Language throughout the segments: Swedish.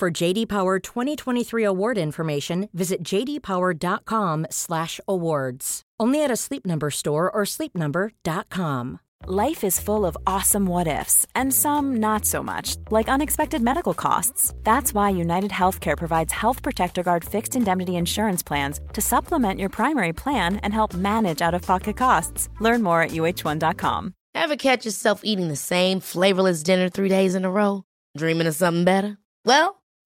For JD Power 2023 award information, visit jdpower.com/awards. Only at a Sleep Number store or sleepnumber.com. Life is full of awesome what ifs, and some not so much, like unexpected medical costs. That's why United Healthcare provides Health Protector Guard fixed indemnity insurance plans to supplement your primary plan and help manage out of pocket costs. Learn more at uh1.com. Ever catch yourself eating the same flavorless dinner three days in a row? Dreaming of something better? Well,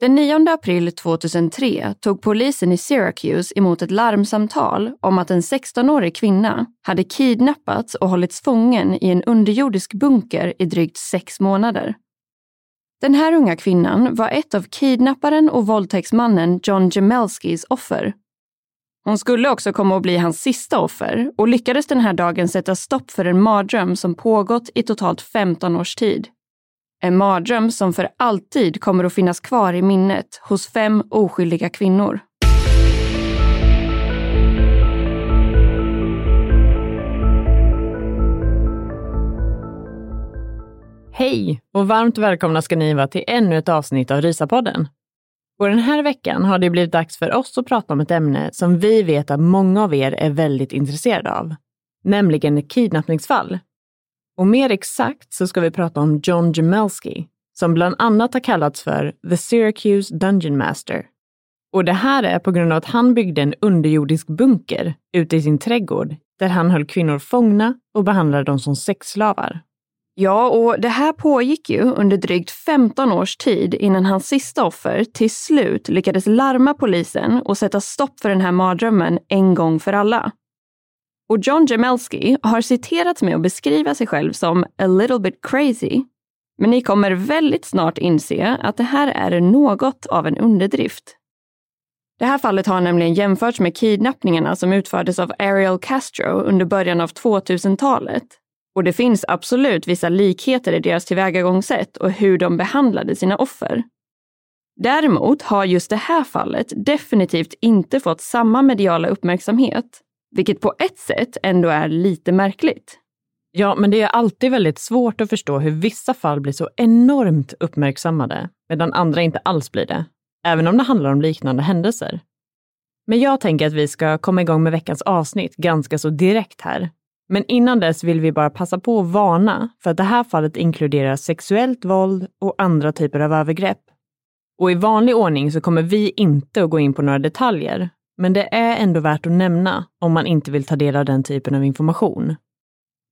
Den 9 april 2003 tog polisen i Syracuse emot ett larmsamtal om att en 16-årig kvinna hade kidnappats och hållits fången i en underjordisk bunker i drygt sex månader. Den här unga kvinnan var ett av kidnapparen och våldtäktsmannen John Jamelskis offer. Hon skulle också komma att bli hans sista offer och lyckades den här dagen sätta stopp för en mardröm som pågått i totalt 15 års tid. En mardröm som för alltid kommer att finnas kvar i minnet hos fem oskyldiga kvinnor. Hej och varmt välkomna ska ni vara till ännu ett avsnitt av Rysapodden. Och den här veckan har det blivit dags för oss att prata om ett ämne som vi vet att många av er är väldigt intresserade av, nämligen kidnappningsfall. Och mer exakt så ska vi prata om John Jamelski, som bland annat har kallats för The Syracuse Dungeon Master. Och det här är på grund av att han byggde en underjordisk bunker ute i sin trädgård där han höll kvinnor fångna och behandlade dem som sexslavar. Ja, och det här pågick ju under drygt 15 års tid innan hans sista offer till slut lyckades larma polisen och sätta stopp för den här mardrömmen en gång för alla. Och John Jamelski har citerats med att beskriva sig själv som a little bit crazy. Men ni kommer väldigt snart inse att det här är något av en underdrift. Det här fallet har nämligen jämförts med kidnappningarna som utfördes av Ariel Castro under början av 2000-talet. Och det finns absolut vissa likheter i deras tillvägagångssätt och hur de behandlade sina offer. Däremot har just det här fallet definitivt inte fått samma mediala uppmärksamhet vilket på ett sätt ändå är lite märkligt. Ja, men det är alltid väldigt svårt att förstå hur vissa fall blir så enormt uppmärksammade, medan andra inte alls blir det. Även om det handlar om liknande händelser. Men jag tänker att vi ska komma igång med veckans avsnitt ganska så direkt här. Men innan dess vill vi bara passa på att varna för att det här fallet inkluderar sexuellt våld och andra typer av övergrepp. Och i vanlig ordning så kommer vi inte att gå in på några detaljer, men det är ändå värt att nämna om man inte vill ta del av den typen av information.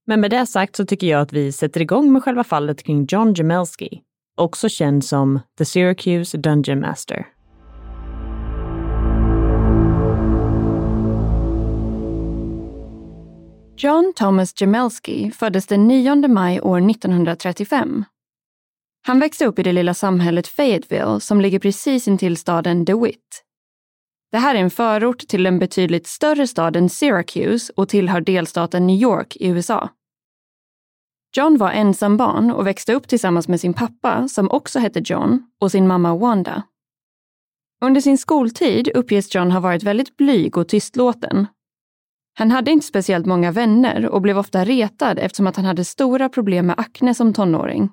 Men med det sagt så tycker jag att vi sätter igång med själva fallet kring John Jamelski, också känd som The Syracuse Dungeon Master. John Thomas Jamelski föddes den 9 maj år 1935. Han växte upp i det lilla samhället Fayetteville som ligger precis intill staden DeWitt det här är en förort till den betydligt större staden Syracuse och tillhör delstaten New York i USA. John var ensam barn och växte upp tillsammans med sin pappa, som också hette John, och sin mamma Wanda. Under sin skoltid uppges John ha varit väldigt blyg och tystlåten. Han hade inte speciellt många vänner och blev ofta retad eftersom att han hade stora problem med akne som tonåring.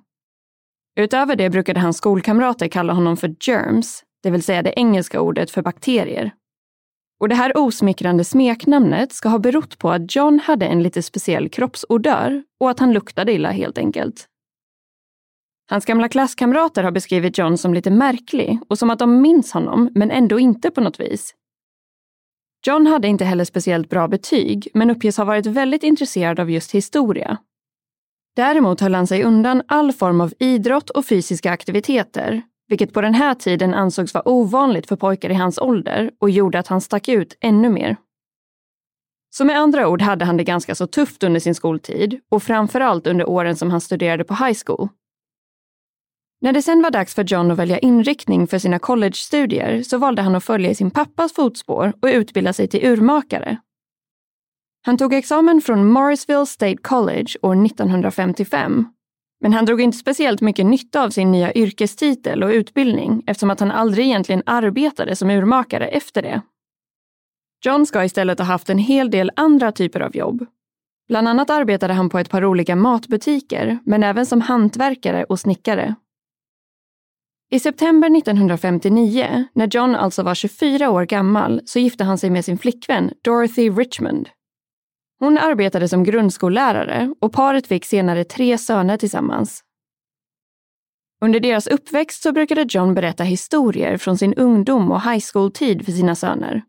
Utöver det brukade hans skolkamrater kalla honom för germs, det vill säga det engelska ordet för bakterier. Och det här osmickrande smeknamnet ska ha berott på att John hade en lite speciell kroppsodör och att han luktade illa helt enkelt. Hans gamla klasskamrater har beskrivit John som lite märklig och som att de minns honom, men ändå inte på något vis. John hade inte heller speciellt bra betyg, men uppges ha varit väldigt intresserad av just historia. Däremot höll han sig undan all form av idrott och fysiska aktiviteter, vilket på den här tiden ansågs vara ovanligt för pojkar i hans ålder och gjorde att han stack ut ännu mer. Så med andra ord hade han det ganska så tufft under sin skoltid och framförallt under åren som han studerade på high school. När det sen var dags för John att välja inriktning för sina collegestudier så valde han att följa i sin pappas fotspår och utbilda sig till urmakare. Han tog examen från Morrisville State College år 1955. Men han drog inte speciellt mycket nytta av sin nya yrkestitel och utbildning eftersom att han aldrig egentligen arbetade som urmakare efter det. John ska istället ha haft en hel del andra typer av jobb. Bland annat arbetade han på ett par olika matbutiker, men även som hantverkare och snickare. I september 1959, när John alltså var 24 år gammal, så gifte han sig med sin flickvän Dorothy Richmond. Hon arbetade som grundskollärare och paret fick senare tre söner tillsammans. Under deras uppväxt så brukade John berätta historier från sin ungdom och high school-tid för sina söner.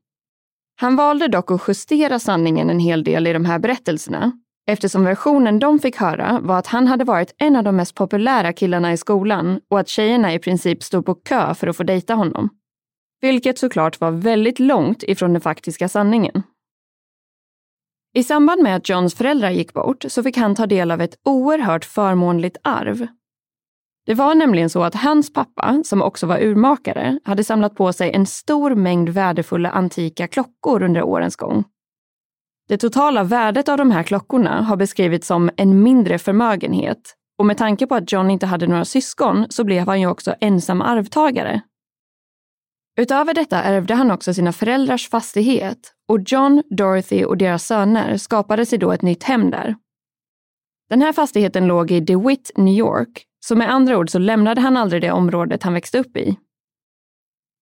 Han valde dock att justera sanningen en hel del i de här berättelserna eftersom versionen de fick höra var att han hade varit en av de mest populära killarna i skolan och att tjejerna i princip stod på kö för att få dejta honom. Vilket såklart var väldigt långt ifrån den faktiska sanningen. I samband med att Johns föräldrar gick bort så fick han ta del av ett oerhört förmånligt arv. Det var nämligen så att hans pappa, som också var urmakare, hade samlat på sig en stor mängd värdefulla antika klockor under årens gång. Det totala värdet av de här klockorna har beskrivits som en mindre förmögenhet och med tanke på att John inte hade några syskon så blev han ju också ensam arvtagare. Utöver detta ärvde han också sina föräldrars fastighet och John, Dorothy och deras söner skapade sig då ett nytt hem där. Den här fastigheten låg i DeWitt, New York, så med andra ord så lämnade han aldrig det området han växte upp i.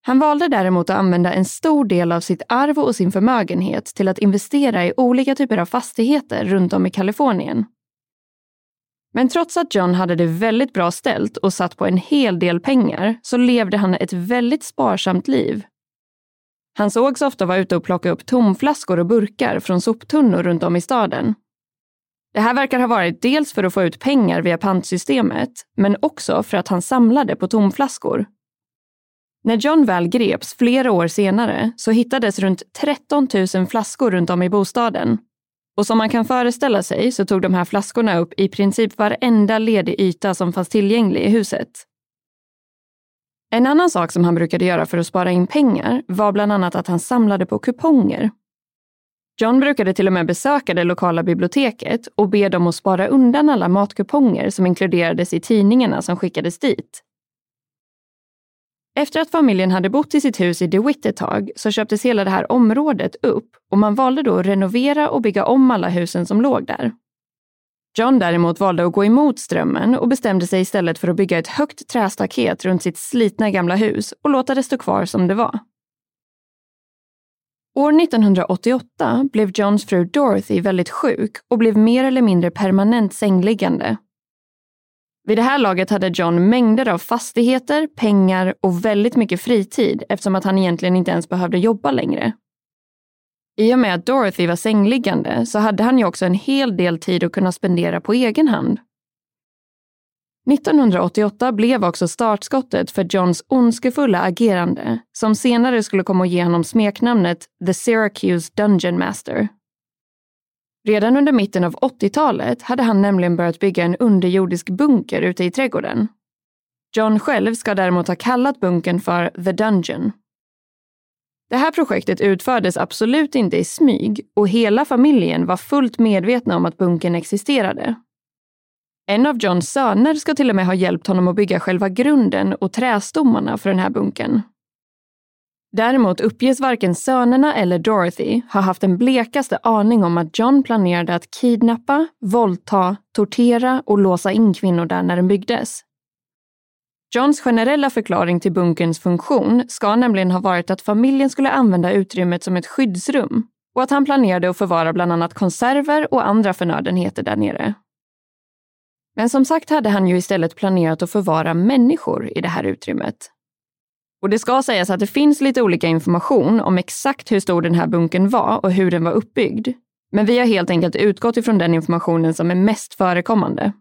Han valde däremot att använda en stor del av sitt arv och sin förmögenhet till att investera i olika typer av fastigheter runt om i Kalifornien. Men trots att John hade det väldigt bra ställt och satt på en hel del pengar så levde han ett väldigt sparsamt liv. Han sågs ofta vara ute och plocka upp tomflaskor och burkar från soptunnor runt om i staden. Det här verkar ha varit dels för att få ut pengar via pantsystemet, men också för att han samlade på tomflaskor. När John väl greps flera år senare så hittades runt 13 000 flaskor runt om i bostaden. Och som man kan föreställa sig så tog de här flaskorna upp i princip varenda ledig yta som fanns tillgänglig i huset. En annan sak som han brukade göra för att spara in pengar var bland annat att han samlade på kuponger. John brukade till och med besöka det lokala biblioteket och be dem att spara undan alla matkuponger som inkluderades i tidningarna som skickades dit. Efter att familjen hade bott i sitt hus i DeWitt ett tag så köptes hela det här området upp och man valde då att renovera och bygga om alla husen som låg där. John däremot valde att gå emot strömmen och bestämde sig istället för att bygga ett högt trästaket runt sitt slitna gamla hus och låta det stå kvar som det var. År 1988 blev Johns fru Dorothy väldigt sjuk och blev mer eller mindre permanent sängliggande. Vid det här laget hade John mängder av fastigheter, pengar och väldigt mycket fritid eftersom att han egentligen inte ens behövde jobba längre. I och med att Dorothy var sängliggande så hade han ju också en hel del tid att kunna spendera på egen hand. 1988 blev också startskottet för Johns ondskefulla agerande som senare skulle komma att ge honom smeknamnet The Syracuse Dungeon Master. Redan under mitten av 80-talet hade han nämligen börjat bygga en underjordisk bunker ute i trädgården. John själv ska däremot ha kallat bunkern för The Dungeon. Det här projektet utfördes absolut inte i smyg och hela familjen var fullt medvetna om att bunkern existerade. En av Johns söner ska till och med ha hjälpt honom att bygga själva grunden och trästommarna för den här bunkern. Däremot uppges varken sönerna eller Dorothy ha haft den blekaste aning om att John planerade att kidnappa, våldta, tortera och låsa in kvinnor där när den byggdes. Johns generella förklaring till bunkerns funktion ska nämligen ha varit att familjen skulle använda utrymmet som ett skyddsrum och att han planerade att förvara bland annat konserver och andra förnödenheter där nere. Men som sagt hade han ju istället planerat att förvara människor i det här utrymmet. Och det ska sägas att det finns lite olika information om exakt hur stor den här bunkern var och hur den var uppbyggd. Men vi har helt enkelt utgått ifrån den informationen som är mest förekommande.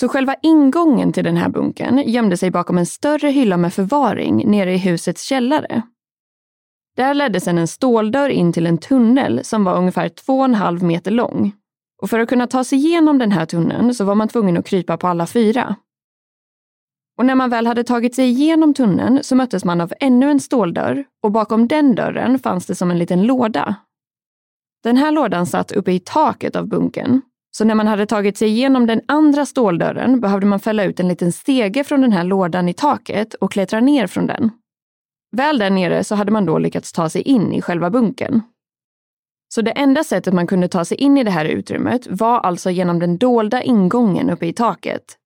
Så själva ingången till den här bunkern gömde sig bakom en större hylla med förvaring nere i husets källare. Där ledde sedan en ståldörr in till en tunnel som var ungefär 2,5 meter lång. Och för att kunna ta sig igenom den här tunneln så var man tvungen att krypa på alla fyra. Och när man väl hade tagit sig igenom tunneln så möttes man av ännu en ståldörr och bakom den dörren fanns det som en liten låda. Den här lådan satt uppe i taket av bunkern. Så när man hade tagit sig igenom den andra ståldörren behövde man fälla ut en liten stege från den här lådan i taket och klättra ner från den. Väl där nere så hade man då lyckats ta sig in i själva bunkern. Så det enda sättet man kunde ta sig in i det här utrymmet var alltså genom den dolda ingången uppe i taket.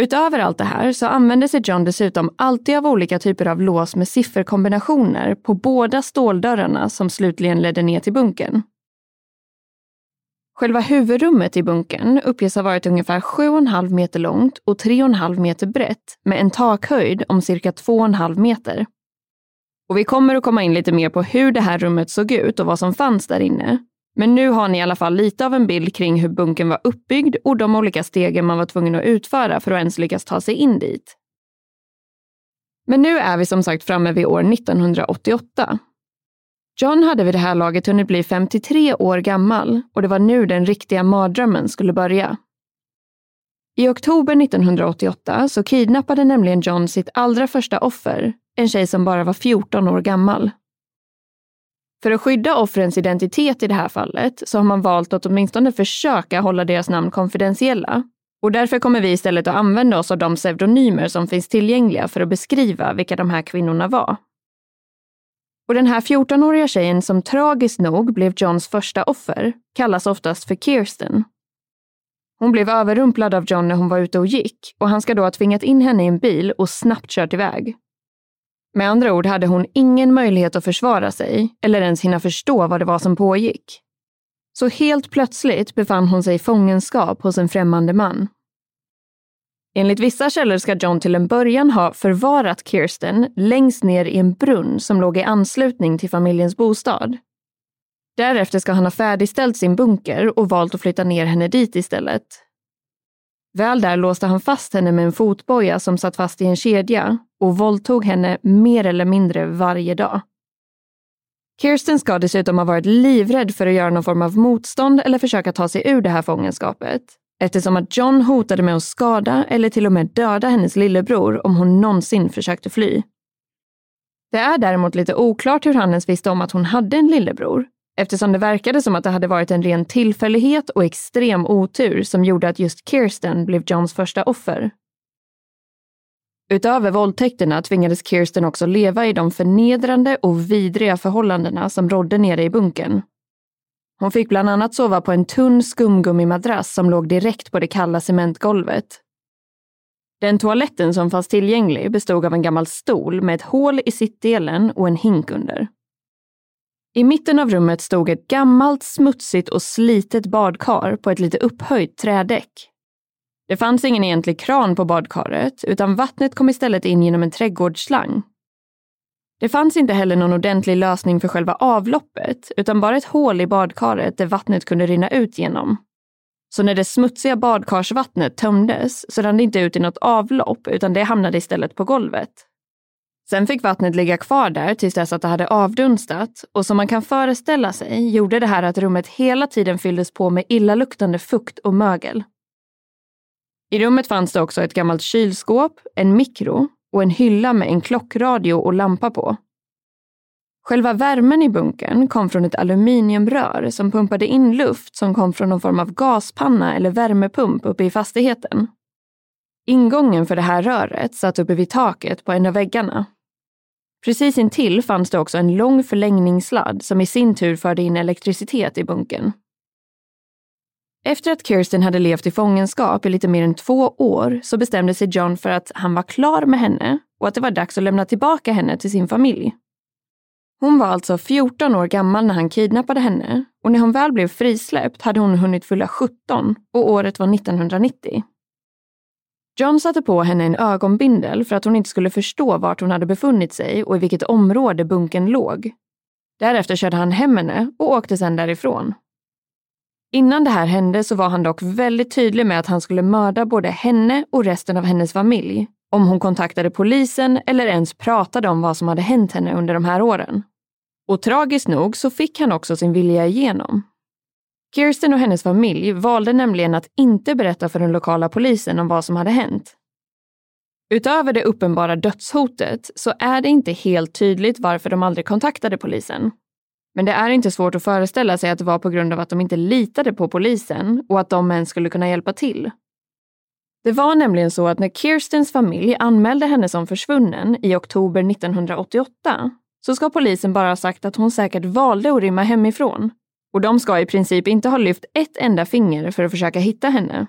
Utöver allt det här så använde sig John dessutom alltid av olika typer av lås med sifferkombinationer på båda ståldörrarna som slutligen ledde ner till bunkern. Själva huvudrummet i bunkern uppges ha varit ungefär 7,5 meter långt och 3,5 meter brett med en takhöjd om cirka 2,5 meter. Och vi kommer att komma in lite mer på hur det här rummet såg ut och vad som fanns där inne. Men nu har ni i alla fall lite av en bild kring hur bunkern var uppbyggd och de olika stegen man var tvungen att utföra för att ens lyckas ta sig in dit. Men nu är vi som sagt framme vid år 1988 John hade vid det här laget hunnit bli 53 år gammal och det var nu den riktiga mardrömmen skulle börja. I oktober 1988 så kidnappade nämligen John sitt allra första offer, en tjej som bara var 14 år gammal. För att skydda offrens identitet i det här fallet så har man valt att åtminstone försöka hålla deras namn konfidentiella. Och därför kommer vi istället att använda oss av de pseudonymer som finns tillgängliga för att beskriva vilka de här kvinnorna var. Och den här 14-åriga tjejen som tragiskt nog blev Johns första offer kallas oftast för Kirsten. Hon blev överrumplad av John när hon var ute och gick och han ska då ha tvingat in henne i en bil och snabbt kört iväg. Med andra ord hade hon ingen möjlighet att försvara sig eller ens hinna förstå vad det var som pågick. Så helt plötsligt befann hon sig i fångenskap hos en främmande man. Enligt vissa källor ska John till en början ha förvarat Kirsten längst ner i en brunn som låg i anslutning till familjens bostad. Därefter ska han ha färdigställt sin bunker och valt att flytta ner henne dit istället. Väl där låste han fast henne med en fotboja som satt fast i en kedja och våldtog henne mer eller mindre varje dag. Kirsten ska dessutom ha varit livrädd för att göra någon form av motstånd eller försöka ta sig ur det här fångenskapet eftersom att John hotade med att skada eller till och med döda hennes lillebror om hon någonsin försökte fly. Det är däremot lite oklart hur han ens visste om att hon hade en lillebror, eftersom det verkade som att det hade varit en ren tillfällighet och extrem otur som gjorde att just Kirsten blev Johns första offer. Utöver våldtäkterna tvingades Kirsten också leva i de förnedrande och vidriga förhållandena som rådde nere i bunkern hon fick bland annat sova på en tunn skumgummimadrass som låg direkt på det kalla cementgolvet. Den toaletten som fanns tillgänglig bestod av en gammal stol med ett hål i sittdelen och en hink under. I mitten av rummet stod ett gammalt, smutsigt och slitet badkar på ett lite upphöjt trädäck. Det fanns ingen egentlig kran på badkaret, utan vattnet kom istället in genom en trädgårdsslang det fanns inte heller någon ordentlig lösning för själva avloppet, utan bara ett hål i badkaret där vattnet kunde rinna ut genom. Så när det smutsiga badkarsvattnet tömdes så rann det inte ut i något avlopp, utan det hamnade istället på golvet. Sen fick vattnet ligga kvar där tills dess att det hade avdunstat och som man kan föreställa sig gjorde det här att rummet hela tiden fylldes på med illaluktande fukt och mögel. I rummet fanns det också ett gammalt kylskåp, en mikro och en hylla med en klockradio och lampa på. Själva värmen i bunkern kom från ett aluminiumrör som pumpade in luft som kom från någon form av gaspanna eller värmepump uppe i fastigheten. Ingången för det här röret satt uppe vid taket på en av väggarna. Precis intill fanns det också en lång förlängningssladd som i sin tur förde in elektricitet i bunkern. Efter att Kirsten hade levt i fångenskap i lite mer än två år så bestämde sig John för att han var klar med henne och att det var dags att lämna tillbaka henne till sin familj. Hon var alltså 14 år gammal när han kidnappade henne och när hon väl blev frisläppt hade hon hunnit fylla 17 och året var 1990. John satte på henne en ögonbindel för att hon inte skulle förstå vart hon hade befunnit sig och i vilket område bunken låg. Därefter körde han hem henne och åkte sedan därifrån. Innan det här hände så var han dock väldigt tydlig med att han skulle mörda både henne och resten av hennes familj om hon kontaktade polisen eller ens pratade om vad som hade hänt henne under de här åren. Och tragiskt nog så fick han också sin vilja igenom. Kirsten och hennes familj valde nämligen att inte berätta för den lokala polisen om vad som hade hänt. Utöver det uppenbara dödshotet så är det inte helt tydligt varför de aldrig kontaktade polisen. Men det är inte svårt att föreställa sig att det var på grund av att de inte litade på polisen och att de ens skulle kunna hjälpa till. Det var nämligen så att när Kirstens familj anmälde henne som försvunnen i oktober 1988 så ska polisen bara ha sagt att hon säkert valde att rymma hemifrån. Och de ska i princip inte ha lyft ett enda finger för att försöka hitta henne.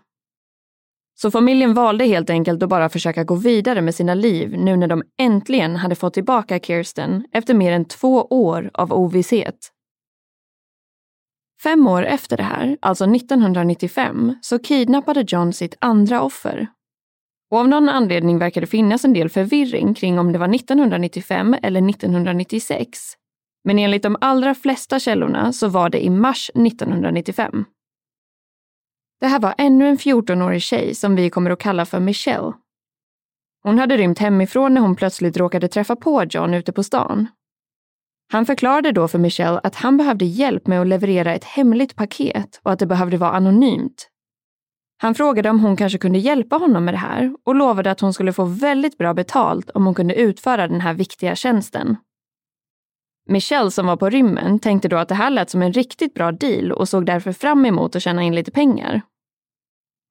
Så familjen valde helt enkelt att bara försöka gå vidare med sina liv nu när de äntligen hade fått tillbaka Kirsten efter mer än två år av ovisshet. Fem år efter det här, alltså 1995, så kidnappade John sitt andra offer. Och av någon anledning verkar det finnas en del förvirring kring om det var 1995 eller 1996. Men enligt de allra flesta källorna så var det i mars 1995. Det här var ännu en 14-årig tjej som vi kommer att kalla för Michelle. Hon hade rymt hemifrån när hon plötsligt råkade träffa på John ute på stan. Han förklarade då för Michelle att han behövde hjälp med att leverera ett hemligt paket och att det behövde vara anonymt. Han frågade om hon kanske kunde hjälpa honom med det här och lovade att hon skulle få väldigt bra betalt om hon kunde utföra den här viktiga tjänsten. Michelle som var på rymmen tänkte då att det här lät som en riktigt bra deal och såg därför fram emot att tjäna in lite pengar.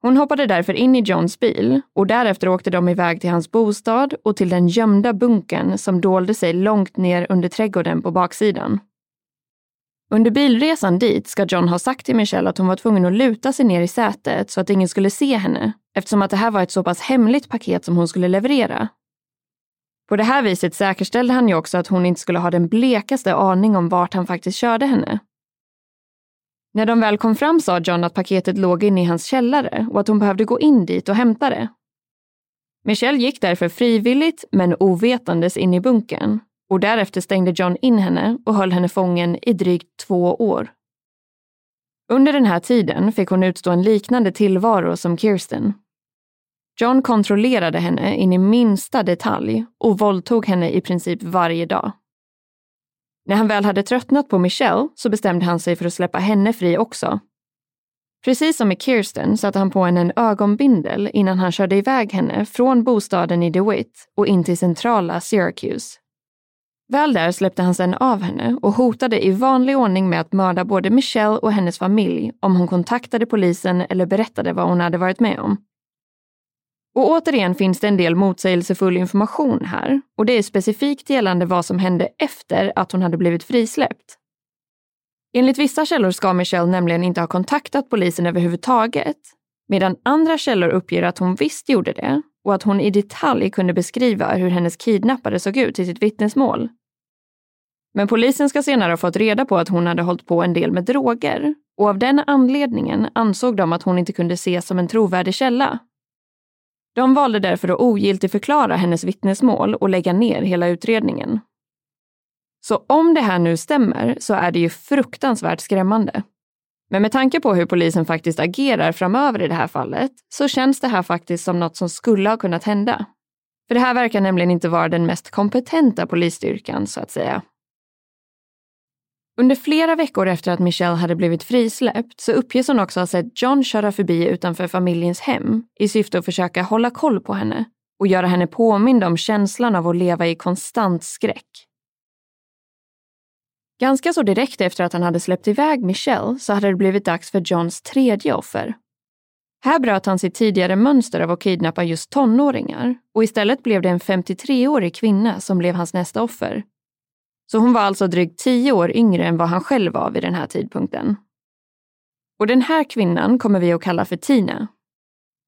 Hon hoppade därför in i Johns bil och därefter åkte de iväg till hans bostad och till den gömda bunkern som dolde sig långt ner under trädgården på baksidan. Under bilresan dit ska John ha sagt till Michelle att hon var tvungen att luta sig ner i sätet så att ingen skulle se henne eftersom att det här var ett så pass hemligt paket som hon skulle leverera. På det här viset säkerställde han ju också att hon inte skulle ha den blekaste aning om vart han faktiskt körde henne. När de väl kom fram sa John att paketet låg inne i hans källare och att hon behövde gå in dit och hämta det. Michelle gick därför frivilligt men ovetandes in i bunkern och därefter stängde John in henne och höll henne fången i drygt två år. Under den här tiden fick hon utstå en liknande tillvaro som Kirsten. John kontrollerade henne in i minsta detalj och våldtog henne i princip varje dag. När han väl hade tröttnat på Michelle så bestämde han sig för att släppa henne fri också. Precis som med Kirsten satte han på henne en ögonbindel innan han körde iväg henne från bostaden i DeWitt och in till centrala Syracuse. Väl där släppte han sedan av henne och hotade i vanlig ordning med att mörda både Michelle och hennes familj om hon kontaktade polisen eller berättade vad hon hade varit med om. Och återigen finns det en del motsägelsefull information här och det är specifikt gällande vad som hände efter att hon hade blivit frisläppt. Enligt vissa källor ska Michelle nämligen inte ha kontaktat polisen överhuvudtaget, medan andra källor uppger att hon visst gjorde det och att hon i detalj kunde beskriva hur hennes kidnappare såg ut i sitt vittnesmål. Men polisen ska senare ha fått reda på att hon hade hållit på en del med droger och av den anledningen ansåg de att hon inte kunde ses som en trovärdig källa de valde därför att ogiltigförklara hennes vittnesmål och lägga ner hela utredningen. Så om det här nu stämmer så är det ju fruktansvärt skrämmande. Men med tanke på hur polisen faktiskt agerar framöver i det här fallet så känns det här faktiskt som något som skulle ha kunnat hända. För det här verkar nämligen inte vara den mest kompetenta polisstyrkan, så att säga. Under flera veckor efter att Michelle hade blivit frisläppt så uppges hon också ha sett John köra förbi utanför familjens hem i syfte att försöka hålla koll på henne och göra henne påmind om känslan av att leva i konstant skräck. Ganska så direkt efter att han hade släppt iväg Michelle så hade det blivit dags för Johns tredje offer. Här bröt han sitt tidigare mönster av att kidnappa just tonåringar och istället blev det en 53-årig kvinna som blev hans nästa offer så hon var alltså drygt tio år yngre än vad han själv var vid den här tidpunkten. Och den här kvinnan kommer vi att kalla för Tina.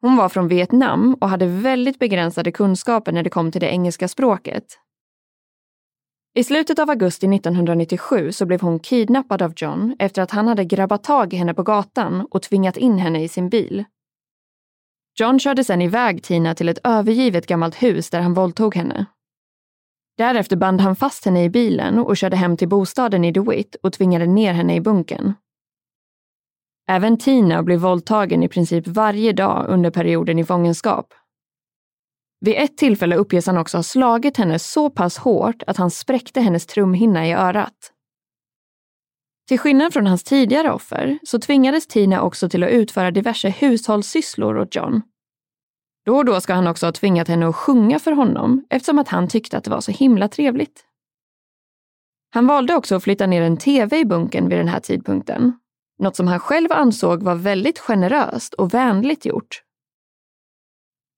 Hon var från Vietnam och hade väldigt begränsade kunskaper när det kom till det engelska språket. I slutet av augusti 1997 så blev hon kidnappad av John efter att han hade grabbat tag i henne på gatan och tvingat in henne i sin bil. John körde sedan iväg Tina till ett övergivet gammalt hus där han våldtog henne. Därefter band han fast henne i bilen och körde hem till bostaden i DeWitt och tvingade ner henne i bunkern. Även Tina blev våldtagen i princip varje dag under perioden i fångenskap. Vid ett tillfälle uppges han också ha slagit henne så pass hårt att han spräckte hennes trumhinna i örat. Till skillnad från hans tidigare offer så tvingades Tina också till att utföra diverse hushållssysslor åt John. Då och då ska han också ha tvingat henne att sjunga för honom eftersom att han tyckte att det var så himla trevligt. Han valde också att flytta ner en tv i bunkern vid den här tidpunkten. Något som han själv ansåg var väldigt generöst och vänligt gjort.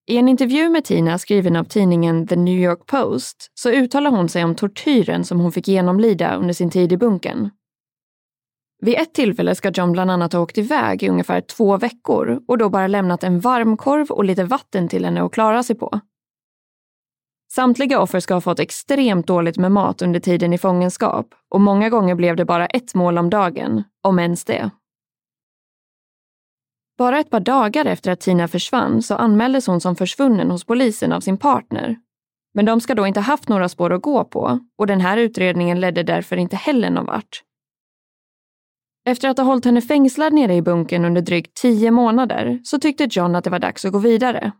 I en intervju med Tina skriven av tidningen The New York Post så uttalar hon sig om tortyren som hon fick genomlida under sin tid i bunkern. Vid ett tillfälle ska John bland annat ha åkt iväg i ungefär två veckor och då bara lämnat en varmkorv och lite vatten till henne att klara sig på. Samtliga offer ska ha fått extremt dåligt med mat under tiden i fångenskap och många gånger blev det bara ett mål om dagen, om ens det. Bara ett par dagar efter att Tina försvann så anmäldes hon som försvunnen hos polisen av sin partner. Men de ska då inte haft några spår att gå på och den här utredningen ledde därför inte heller någon vart. Efter att ha hållit henne fängslad nere i bunkern under drygt tio månader så tyckte John att det var dags att gå vidare.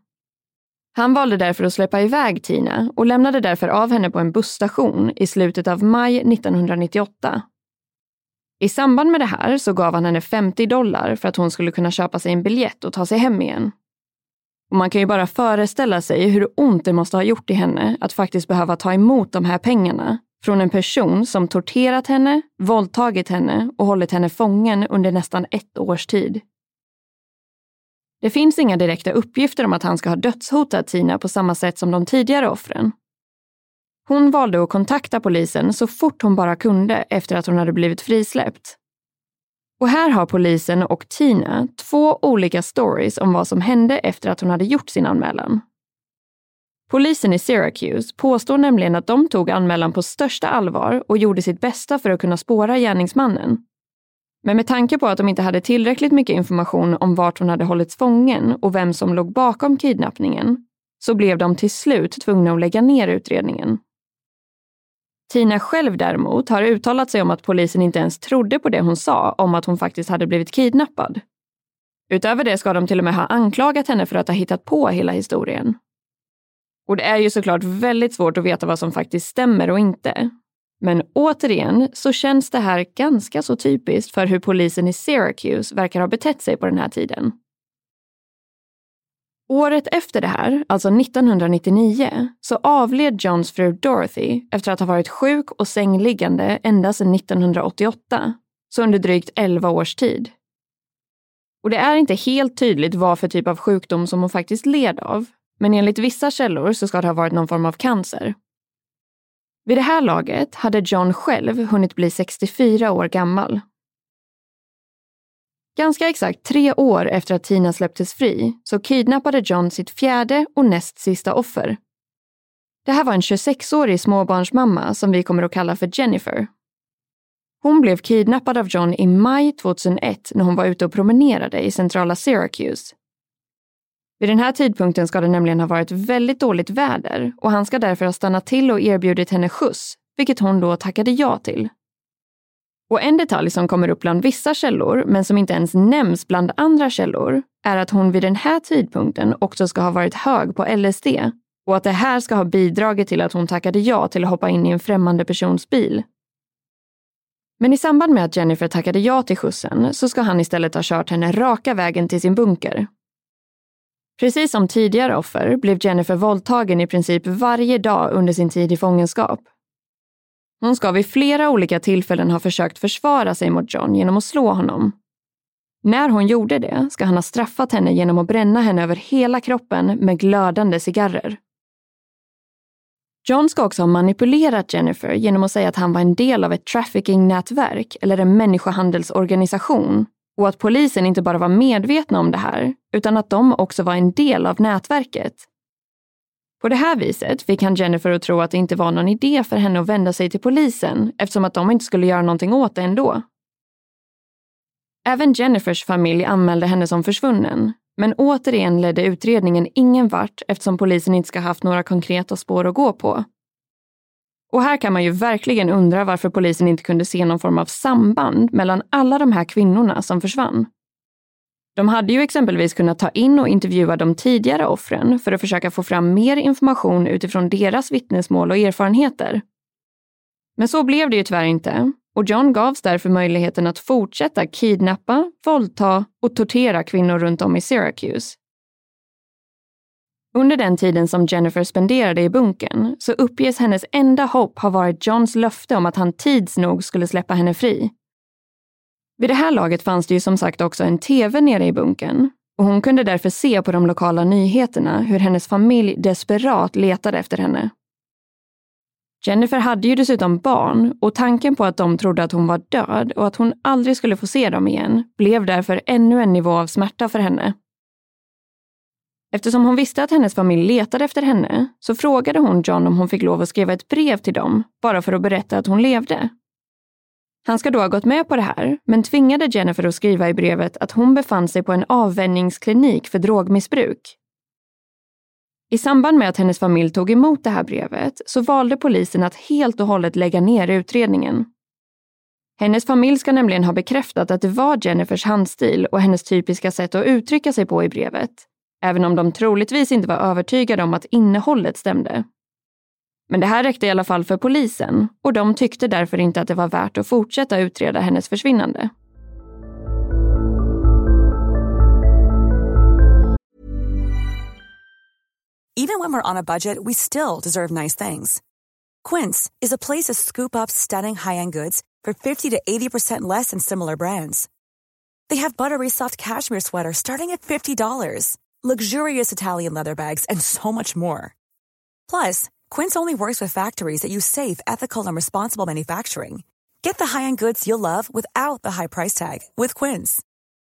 Han valde därför att släppa iväg Tina och lämnade därför av henne på en busstation i slutet av maj 1998. I samband med det här så gav han henne 50 dollar för att hon skulle kunna köpa sig en biljett och ta sig hem igen. Och man kan ju bara föreställa sig hur ont det måste ha gjort i henne att faktiskt behöva ta emot de här pengarna från en person som torterat henne, våldtagit henne och hållit henne fången under nästan ett års tid. Det finns inga direkta uppgifter om att han ska ha dödshotat Tina på samma sätt som de tidigare offren. Hon valde att kontakta polisen så fort hon bara kunde efter att hon hade blivit frisläppt. Och här har polisen och Tina två olika stories om vad som hände efter att hon hade gjort sin anmälan. Polisen i Syracuse påstår nämligen att de tog anmälan på största allvar och gjorde sitt bästa för att kunna spåra gärningsmannen. Men med tanke på att de inte hade tillräckligt mycket information om vart hon hade hållits fången och vem som låg bakom kidnappningen så blev de till slut tvungna att lägga ner utredningen. Tina själv däremot har uttalat sig om att polisen inte ens trodde på det hon sa om att hon faktiskt hade blivit kidnappad. Utöver det ska de till och med ha anklagat henne för att ha hittat på hela historien. Och det är ju såklart väldigt svårt att veta vad som faktiskt stämmer och inte. Men återigen så känns det här ganska så typiskt för hur polisen i Syracuse verkar ha betett sig på den här tiden. Året efter det här, alltså 1999, så avled Johns fru Dorothy efter att ha varit sjuk och sängliggande ända sedan 1988, så under drygt 11 års tid. Och det är inte helt tydligt vad för typ av sjukdom som hon faktiskt led av, men enligt vissa källor så ska det ha varit någon form av cancer. Vid det här laget hade John själv hunnit bli 64 år gammal. Ganska exakt tre år efter att Tina släpptes fri så kidnappade John sitt fjärde och näst sista offer. Det här var en 26-årig småbarnsmamma som vi kommer att kalla för Jennifer. Hon blev kidnappad av John i maj 2001 när hon var ute och promenerade i centrala Syracuse vid den här tidpunkten ska det nämligen ha varit väldigt dåligt väder och han ska därför ha stannat till och erbjudit henne skjuts, vilket hon då tackade ja till. Och en detalj som kommer upp bland vissa källor, men som inte ens nämns bland andra källor, är att hon vid den här tidpunkten också ska ha varit hög på LSD och att det här ska ha bidragit till att hon tackade ja till att hoppa in i en främmande persons bil. Men i samband med att Jennifer tackade ja till skjutsen så ska han istället ha kört henne raka vägen till sin bunker Precis som tidigare offer blev Jennifer våldtagen i princip varje dag under sin tid i fångenskap. Hon ska vid flera olika tillfällen ha försökt försvara sig mot John genom att slå honom. När hon gjorde det ska han ha straffat henne genom att bränna henne över hela kroppen med glödande cigarrer. John ska också ha manipulerat Jennifer genom att säga att han var en del av ett trafficking-nätverk eller en människohandelsorganisation och att polisen inte bara var medvetna om det här, utan att de också var en del av nätverket. På det här viset fick han Jennifer att tro att det inte var någon idé för henne att vända sig till polisen eftersom att de inte skulle göra någonting åt det ändå. Även Jennifers familj anmälde henne som försvunnen, Men återigen ledde utredningen ingen vart eftersom polisen inte ska haft några konkreta spår att gå på. Och här kan man ju verkligen undra varför polisen inte kunde se någon form av samband mellan alla de här kvinnorna som försvann. De hade ju exempelvis kunnat ta in och intervjua de tidigare offren för att försöka få fram mer information utifrån deras vittnesmål och erfarenheter. Men så blev det ju tyvärr inte och John gavs därför möjligheten att fortsätta kidnappa, våldta och tortera kvinnor runt om i Syracuse. Under den tiden som Jennifer spenderade i bunkern så uppges hennes enda hopp ha varit Johns löfte om att han tids nog skulle släppa henne fri. Vid det här laget fanns det ju som sagt också en TV nere i bunkern och hon kunde därför se på de lokala nyheterna hur hennes familj desperat letade efter henne. Jennifer hade ju dessutom barn och tanken på att de trodde att hon var död och att hon aldrig skulle få se dem igen blev därför ännu en nivå av smärta för henne. Eftersom hon visste att hennes familj letade efter henne så frågade hon John om hon fick lov att skriva ett brev till dem, bara för att berätta att hon levde. Han ska då ha gått med på det här, men tvingade Jennifer att skriva i brevet att hon befann sig på en avvänjningsklinik för drogmissbruk. I samband med att hennes familj tog emot det här brevet så valde polisen att helt och hållet lägga ner utredningen. Hennes familj ska nämligen ha bekräftat att det var Jennifers handstil och hennes typiska sätt att uttrycka sig på i brevet, även om de troligtvis inte var övertygade om att innehållet stämde. Men det här räckte i alla fall för polisen och de tyckte därför inte att det var värt att fortsätta utreda hennes försvinnande. Even when we're on a budget we still deserve nice things. Quince is a place to scoop up stunning high-end goods for 50 to 80% less than similar brands. They have buttery soft cashmere sweaters starting at $50, luxurious Italian leather bags and so much more. Plus, Quince only works with factories that use safe, ethical, and responsible manufacturing. Get the high-end goods you'll love without the high price tag with Quince.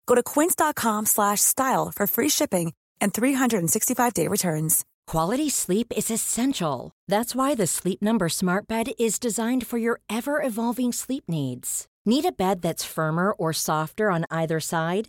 Go to quince.com/style for free shipping and 365-day returns. Quality sleep is essential. That's why the Sleep Number Smart Bed is designed for your ever-evolving sleep needs. Need a bed that's firmer or softer on either side?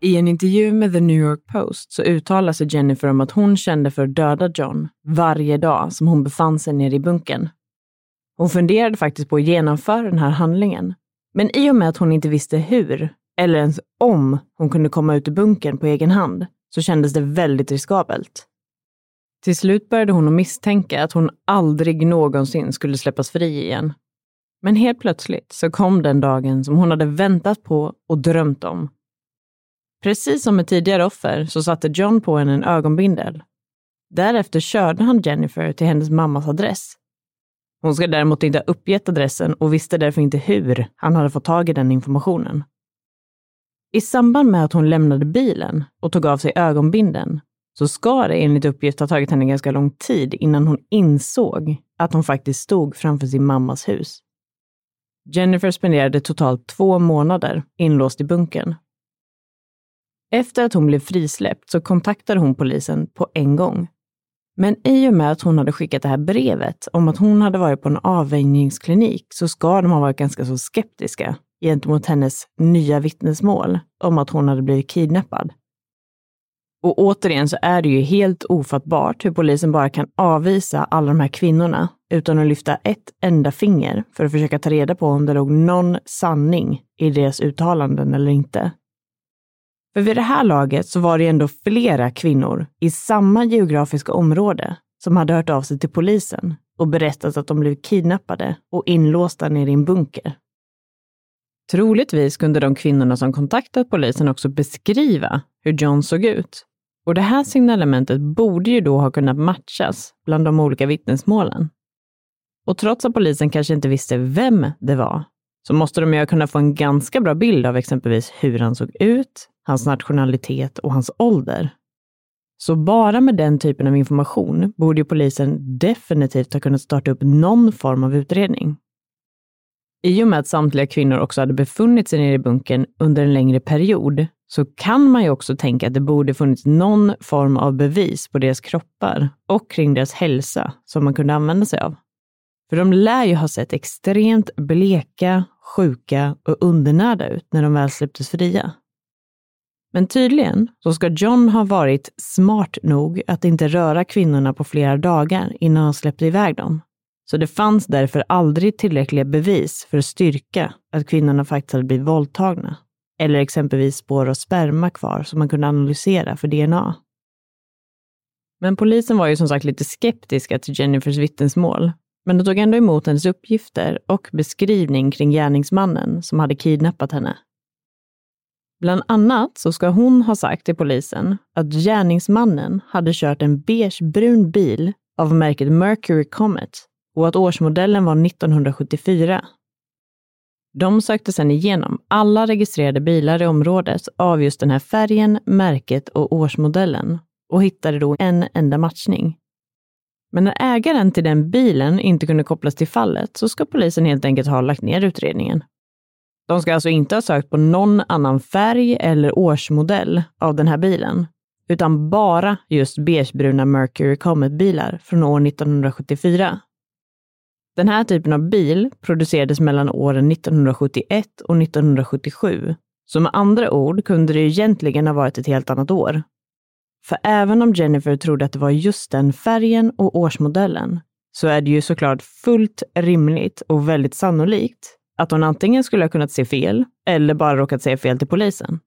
I en intervju med The New York Post så uttalar sig Jennifer om att hon kände för att döda John varje dag som hon befann sig nere i bunkern. Hon funderade faktiskt på att genomföra den här handlingen. Men i och med att hon inte visste hur, eller ens om, hon kunde komma ut ur bunkern på egen hand, så kändes det väldigt riskabelt. Till slut började hon att misstänka att hon aldrig någonsin skulle släppas fri igen. Men helt plötsligt så kom den dagen som hon hade väntat på och drömt om. Precis som med tidigare offer så satte John på henne en ögonbindel. Därefter körde han Jennifer till hennes mammas adress. Hon ska däremot inte ha uppgett adressen och visste därför inte hur han hade fått tag i den informationen. I samband med att hon lämnade bilen och tog av sig ögonbinden så ska det enligt uppgift ha tagit henne ganska lång tid innan hon insåg att hon faktiskt stod framför sin mammas hus. Jennifer spenderade totalt två månader inlåst i bunkern. Efter att hon blev frisläppt så kontaktade hon polisen på en gång. Men i och med att hon hade skickat det här brevet om att hon hade varit på en avvänjningsklinik så ska de ha varit ganska så skeptiska gentemot hennes nya vittnesmål om att hon hade blivit kidnappad. Och återigen så är det ju helt ofattbart hur polisen bara kan avvisa alla de här kvinnorna utan att lyfta ett enda finger för att försöka ta reda på om det låg någon sanning i deras uttalanden eller inte. För vid det här laget så var det ändå flera kvinnor i samma geografiska område som hade hört av sig till polisen och berättat att de blivit kidnappade och inlåsta nere i en bunker. Troligtvis kunde de kvinnorna som kontaktat polisen också beskriva hur John såg ut. Och det här signalementet borde ju då ha kunnat matchas bland de olika vittnesmålen. Och trots att polisen kanske inte visste vem det var, så måste de ju kunna få en ganska bra bild av exempelvis hur han såg ut, hans nationalitet och hans ålder. Så bara med den typen av information borde ju polisen definitivt ha kunnat starta upp någon form av utredning. I och med att samtliga kvinnor också hade befunnit sig nere i bunkern under en längre period så kan man ju också tänka att det borde funnits någon form av bevis på deras kroppar och kring deras hälsa som man kunde använda sig av. För de lär ju ha sett extremt bleka, sjuka och undernärda ut när de väl släpptes fria. Men tydligen så ska John ha varit smart nog att inte röra kvinnorna på flera dagar innan han släppte iväg dem. Så det fanns därför aldrig tillräckliga bevis för att styrka att kvinnorna faktiskt hade blivit våldtagna. Eller exempelvis spår av sperma kvar som man kunde analysera för DNA. Men polisen var ju som sagt lite skeptiska till Jennifers vittnesmål, men de tog ändå emot hennes uppgifter och beskrivning kring gärningsmannen som hade kidnappat henne. Bland annat så ska hon ha sagt till polisen att gärningsmannen hade kört en beigebrun bil av märket Mercury Comet och att årsmodellen var 1974. De sökte sedan igenom alla registrerade bilar i området av just den här färgen, märket och årsmodellen och hittade då en enda matchning. Men när ägaren till den bilen inte kunde kopplas till fallet så ska polisen helt enkelt ha lagt ner utredningen. De ska alltså inte ha sökt på någon annan färg eller årsmodell av den här bilen, utan bara just beigebruna Mercury Comet-bilar från år 1974. Den här typen av bil producerades mellan åren 1971 och 1977. Så med andra ord kunde det egentligen ha varit ett helt annat år. För även om Jennifer trodde att det var just den färgen och årsmodellen så är det ju såklart fullt rimligt och väldigt sannolikt att hon antingen skulle ha kunnat se fel eller bara råkat se fel till polisen.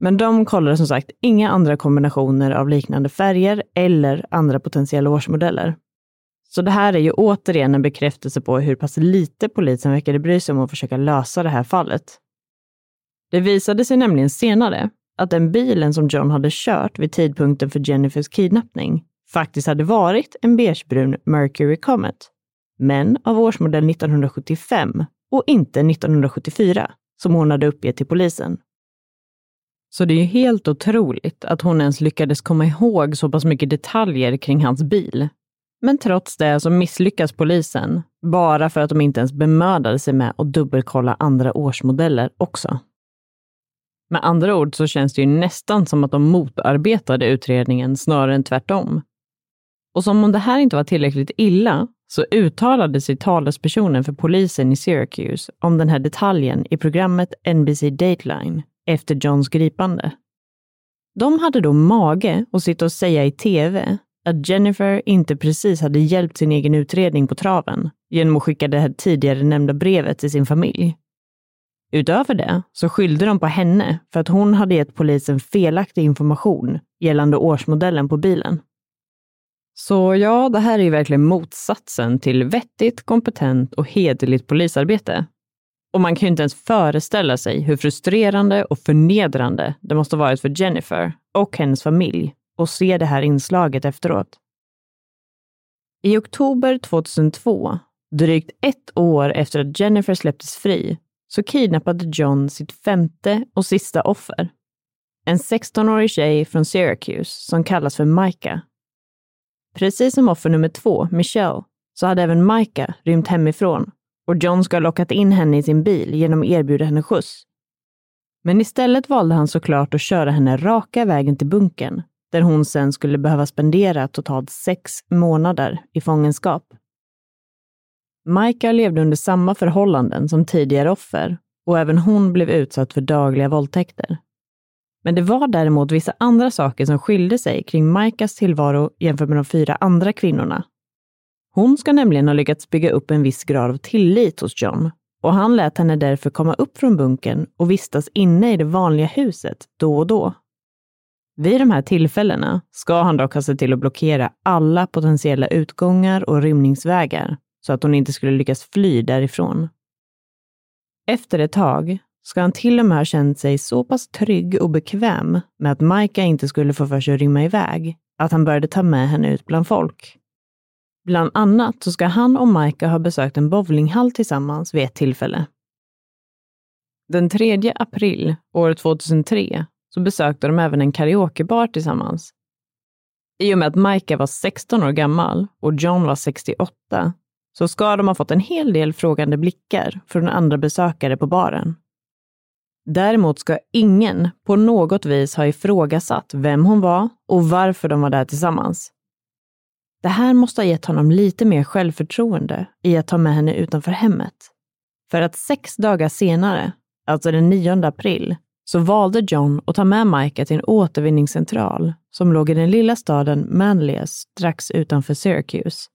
Men de kollade som sagt inga andra kombinationer av liknande färger eller andra potentiella årsmodeller. Så det här är ju återigen en bekräftelse på hur pass lite polisen verkade bry sig om att försöka lösa det här fallet. Det visade sig nämligen senare att den bilen som John hade kört vid tidpunkten för Jennifers kidnappning faktiskt hade varit en beigebrun Mercury Comet, men av årsmodell 1975 och inte 1974 som hon hade uppgett till polisen. Så det är ju helt otroligt att hon ens lyckades komma ihåg så pass mycket detaljer kring hans bil men trots det så misslyckas polisen, bara för att de inte ens bemödade sig med att dubbelkolla andra årsmodeller också. Med andra ord så känns det ju nästan som att de motarbetade utredningen snarare än tvärtom. Och som om det här inte var tillräckligt illa så uttalade sig talespersonen för polisen i Syracuse om den här detaljen i programmet NBC Dateline efter Johns gripande. De hade då mage att sitta och säga i tv att Jennifer inte precis hade hjälpt sin egen utredning på traven genom att skicka det här tidigare nämnda brevet till sin familj. Utöver det så skyllde de på henne för att hon hade gett polisen felaktig information gällande årsmodellen på bilen. Så ja, det här är ju verkligen motsatsen till vettigt, kompetent och hederligt polisarbete. Och man kan ju inte ens föreställa sig hur frustrerande och förnedrande det måste varit för Jennifer och hennes familj att se det här inslaget efteråt. I oktober 2002, drygt ett år efter att Jennifer släpptes fri, så kidnappade John sitt femte och sista offer. En 16-årig tjej från Syracuse som kallas för Micah. Precis som offer nummer två, Michelle, så hade även Micah rymt hemifrån och John ska ha lockat in henne i sin bil genom att erbjuda henne skjuts. Men istället valde han såklart att köra henne raka vägen till bunkern, där hon sen skulle behöva spendera totalt sex månader i fångenskap. Micah levde under samma förhållanden som tidigare offer och även hon blev utsatt för dagliga våldtäkter. Men det var däremot vissa andra saker som skilde sig kring Micahs tillvaro jämfört med de fyra andra kvinnorna. Hon ska nämligen ha lyckats bygga upp en viss grad av tillit hos John och han lät henne därför komma upp från bunkern och vistas inne i det vanliga huset då och då. Vid de här tillfällena ska han dock ha sett till att blockera alla potentiella utgångar och rymningsvägar så att hon inte skulle lyckas fly därifrån. Efter ett tag ska han till och med ha känt sig så pass trygg och bekväm med att Maika inte skulle få för sig att rymma iväg, att han började ta med henne ut bland folk. Bland annat så ska han och Maika ha besökt en bowlinghall tillsammans vid ett tillfälle. Den 3 april år 2003 så besökte de även en karaokebar tillsammans. I och med att Maika var 16 år gammal och John var 68 så ska de ha fått en hel del frågande blickar från andra besökare på baren. Däremot ska ingen på något vis ha ifrågasatt vem hon var och varför de var där tillsammans. Det här måste ha gett honom lite mer självförtroende i att ta med henne utanför hemmet. För att sex dagar senare, alltså den 9 april, så valde John att ta med Micah till en återvinningscentral som låg i den lilla staden Manlius strax utanför Syracuse.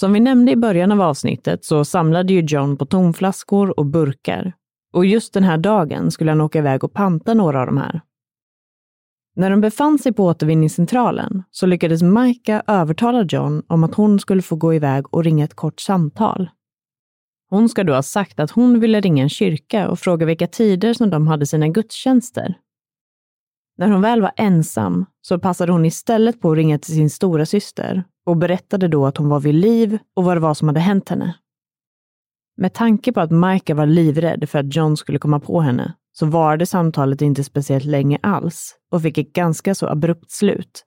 Som vi nämnde i början av avsnittet så samlade ju John på tomflaskor och burkar. Och just den här dagen skulle han åka iväg och panta några av de här. När de befann sig på återvinningscentralen så lyckades Micah övertala John om att hon skulle få gå iväg och ringa ett kort samtal. Hon ska då ha sagt att hon ville ringa en kyrka och fråga vilka tider som de hade sina gudstjänster. När hon väl var ensam så passade hon istället på att ringa till sin stora syster och berättade då att hon var vid liv och vad det var som hade hänt henne. Med tanke på att Micah var livrädd för att John skulle komma på henne så varade samtalet inte speciellt länge alls och fick ett ganska så abrupt slut.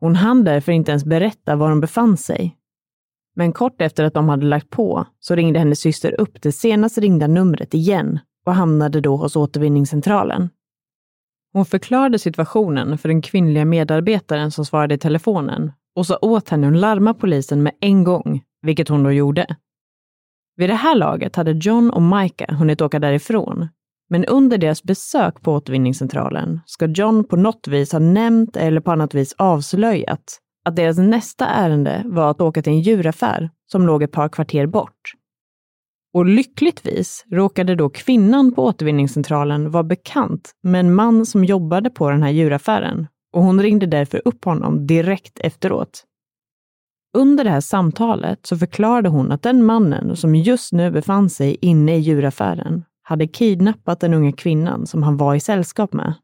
Hon hann därför inte ens berätta var hon befann sig. Men kort efter att de hade lagt på så ringde hennes syster upp det senast ringda numret igen och hamnade då hos återvinningscentralen. Hon förklarade situationen för den kvinnliga medarbetaren som svarade i telefonen och sa åt henne att larma polisen med en gång, vilket hon då gjorde. Vid det här laget hade John och Micah hunnit åka därifrån, men under deras besök på återvinningscentralen ska John på något vis ha nämnt eller på annat vis avslöjat att deras nästa ärende var att åka till en djuraffär som låg ett par kvarter bort. Och lyckligtvis råkade då kvinnan på återvinningscentralen vara bekant med en man som jobbade på den här djuraffären och hon ringde därför upp honom direkt efteråt. Under det här samtalet så förklarade hon att den mannen som just nu befann sig inne i djuraffären hade kidnappat den unga kvinnan som han var i sällskap med.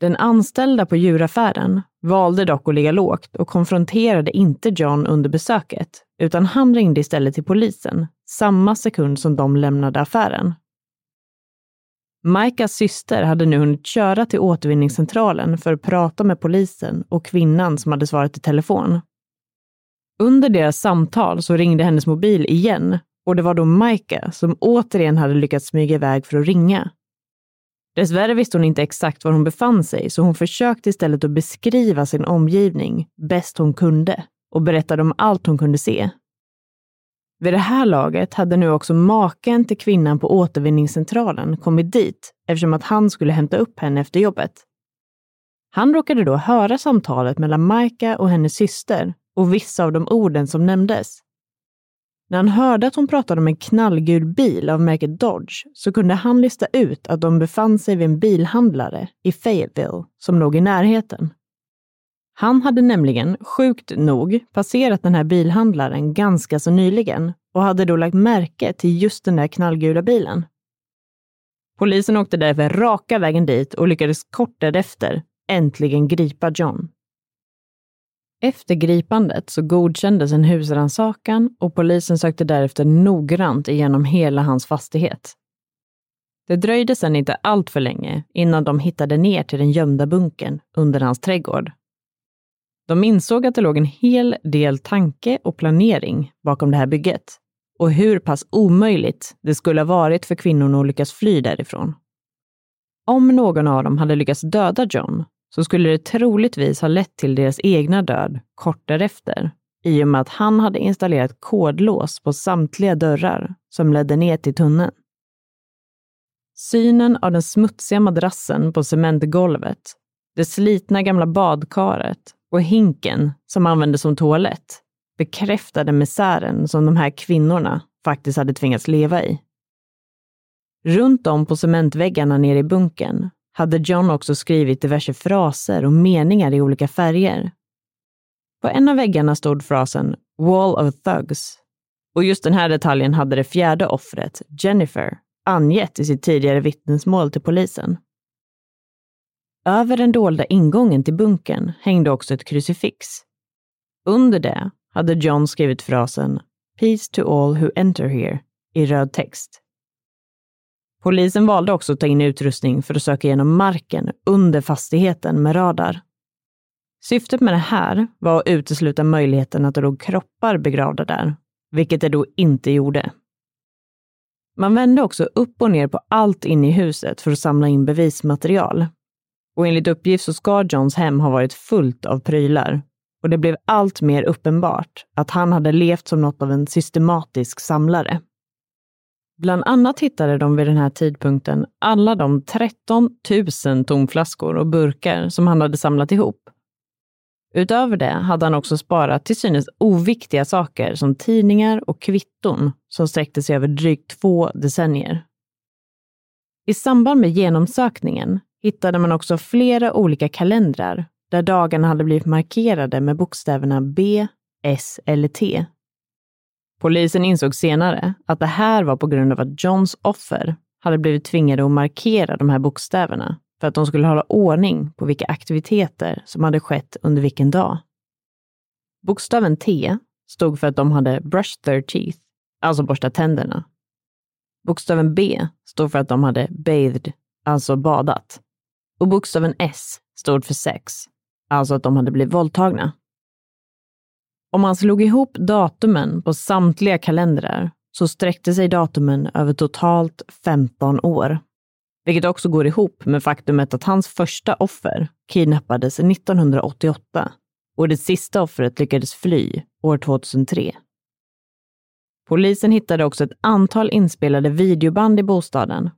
Den anställda på djuraffären valde dock att ligga lågt och konfronterade inte John under besöket, utan han ringde istället till polisen samma sekund som de lämnade affären. Maikas syster hade nu hunnit köra till återvinningscentralen för att prata med polisen och kvinnan som hade svarat i telefon. Under deras samtal så ringde hennes mobil igen och det var då Maika som återigen hade lyckats smyga iväg för att ringa. Dessvärre visste hon inte exakt var hon befann sig, så hon försökte istället att beskriva sin omgivning bäst hon kunde och berättade om allt hon kunde se. Vid det här laget hade nu också maken till kvinnan på återvinningscentralen kommit dit eftersom att han skulle hämta upp henne efter jobbet. Han råkade då höra samtalet mellan Maika och hennes syster och vissa av de orden som nämndes. När han hörde att hon pratade om en knallgul bil av märket Dodge så kunde han lista ut att de befann sig vid en bilhandlare i Fayetteville som låg i närheten. Han hade nämligen, sjukt nog, passerat den här bilhandlaren ganska så nyligen och hade då lagt märke till just den där knallgula bilen. Polisen åkte därför raka vägen dit och lyckades kort därefter äntligen gripa John. Efter gripandet så godkändes en husrannsakan och polisen sökte därefter noggrant igenom hela hans fastighet. Det dröjde sedan inte allt för länge innan de hittade ner till den gömda bunkern under hans trädgård. De insåg att det låg en hel del tanke och planering bakom det här bygget och hur pass omöjligt det skulle ha varit för kvinnorna att lyckas fly därifrån. Om någon av dem hade lyckats döda John så skulle det troligtvis ha lett till deras egna död kort därefter i och med att han hade installerat kodlås på samtliga dörrar som ledde ner till tunneln. Synen av den smutsiga madrassen på cementgolvet, det slitna gamla badkaret och hinken som användes som toalett bekräftade misären som de här kvinnorna faktiskt hade tvingats leva i. Runt om på cementväggarna nere i bunkern hade John också skrivit diverse fraser och meningar i olika färger. På en av väggarna stod frasen “Wall of Thugs” och just den här detaljen hade det fjärde offret, Jennifer, angett i sitt tidigare vittnesmål till polisen. Över den dolda ingången till bunkern hängde också ett krucifix. Under det hade John skrivit frasen “Peace to all who enter here” i röd text. Polisen valde också att ta in utrustning för att söka igenom marken under fastigheten med radar. Syftet med det här var att utesluta möjligheten att det låg kroppar begravda där, vilket det då inte gjorde. Man vände också upp och ner på allt inne i huset för att samla in bevismaterial. Och enligt uppgift så ska Johns hem ha varit fullt av prylar. Och det blev allt mer uppenbart att han hade levt som något av en systematisk samlare. Bland annat hittade de vid den här tidpunkten alla de 13 000 tomflaskor och burkar som han hade samlat ihop. Utöver det hade han också sparat till synes oviktiga saker som tidningar och kvitton som sträckte sig över drygt två decennier. I samband med genomsökningen hittade man också flera olika kalendrar där dagarna hade blivit markerade med bokstäverna B, S eller T Polisen insåg senare att det här var på grund av att Johns offer hade blivit tvingade att markera de här bokstäverna för att de skulle hålla ordning på vilka aktiviteter som hade skett under vilken dag. Bokstaven T stod för att de hade brushed their teeth, alltså borstat tänderna. Bokstaven B stod för att de hade bathed, alltså badat. Och bokstaven S stod för sex, alltså att de hade blivit våldtagna. Om man slog ihop datumen på samtliga kalendrar så sträckte sig datumen över totalt 15 år. Vilket också går ihop med faktumet att hans första offer kidnappades 1988 och det sista offret lyckades fly år 2003. Polisen hittade också ett antal inspelade videoband i bostaden.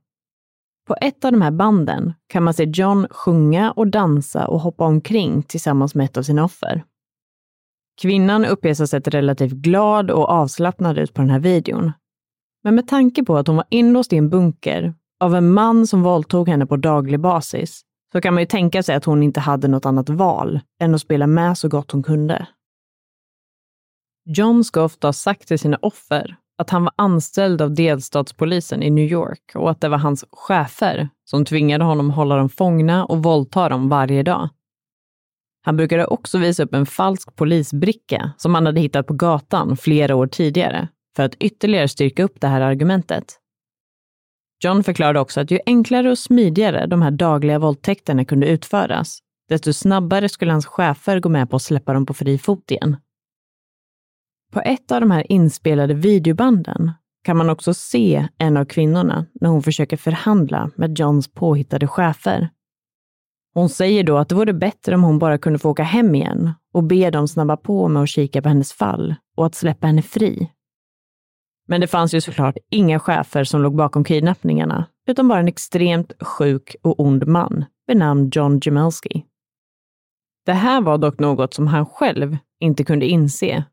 På ett av de här banden kan man se John sjunga och dansa och hoppa omkring tillsammans med ett av sina offer. Kvinnan uppges ha sett relativt glad och avslappnad ut på den här videon. Men med tanke på att hon var inlåst i en bunker av en man som våldtog henne på daglig basis så kan man ju tänka sig att hon inte hade något annat val än att spela med så gott hon kunde. John ska ofta ha sagt till sina offer att han var anställd av delstatspolisen i New York och att det var hans chefer som tvingade honom hålla dem fångna och våldta dem varje dag. Han brukade också visa upp en falsk polisbricka som han hade hittat på gatan flera år tidigare för att ytterligare styrka upp det här argumentet. John förklarade också att ju enklare och smidigare de här dagliga våldtäkterna kunde utföras, desto snabbare skulle hans chefer gå med på att släppa dem på fri fot igen. På ett av de här inspelade videobanden kan man också se en av kvinnorna när hon försöker förhandla med Johns påhittade chefer hon säger då att det vore bättre om hon bara kunde få åka hem igen och be dem snabba på med att kika på hennes fall och att släppa henne fri. Men det fanns ju såklart inga chefer som låg bakom kidnappningarna, utan bara en extremt sjuk och ond man vid namn John Jamelski. Det här var dock något som han själv inte kunde inse.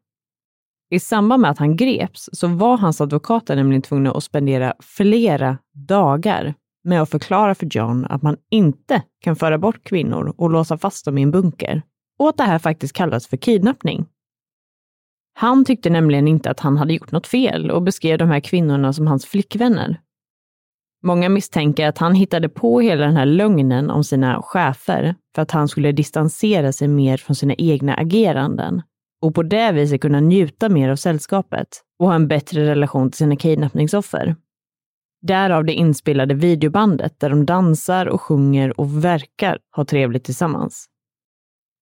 I samband med att han greps så var hans advokater nämligen tvungna att spendera flera dagar med att förklara för John att man inte kan föra bort kvinnor och låsa fast dem i en bunker och att det här faktiskt kallas för kidnappning. Han tyckte nämligen inte att han hade gjort något fel och beskrev de här kvinnorna som hans flickvänner. Många misstänker att han hittade på hela den här lögnen om sina chefer för att han skulle distansera sig mer från sina egna ageranden och på det viset kunna njuta mer av sällskapet och ha en bättre relation till sina kidnappningsoffer. Därav det inspelade videobandet där de dansar och sjunger och verkar ha trevligt tillsammans.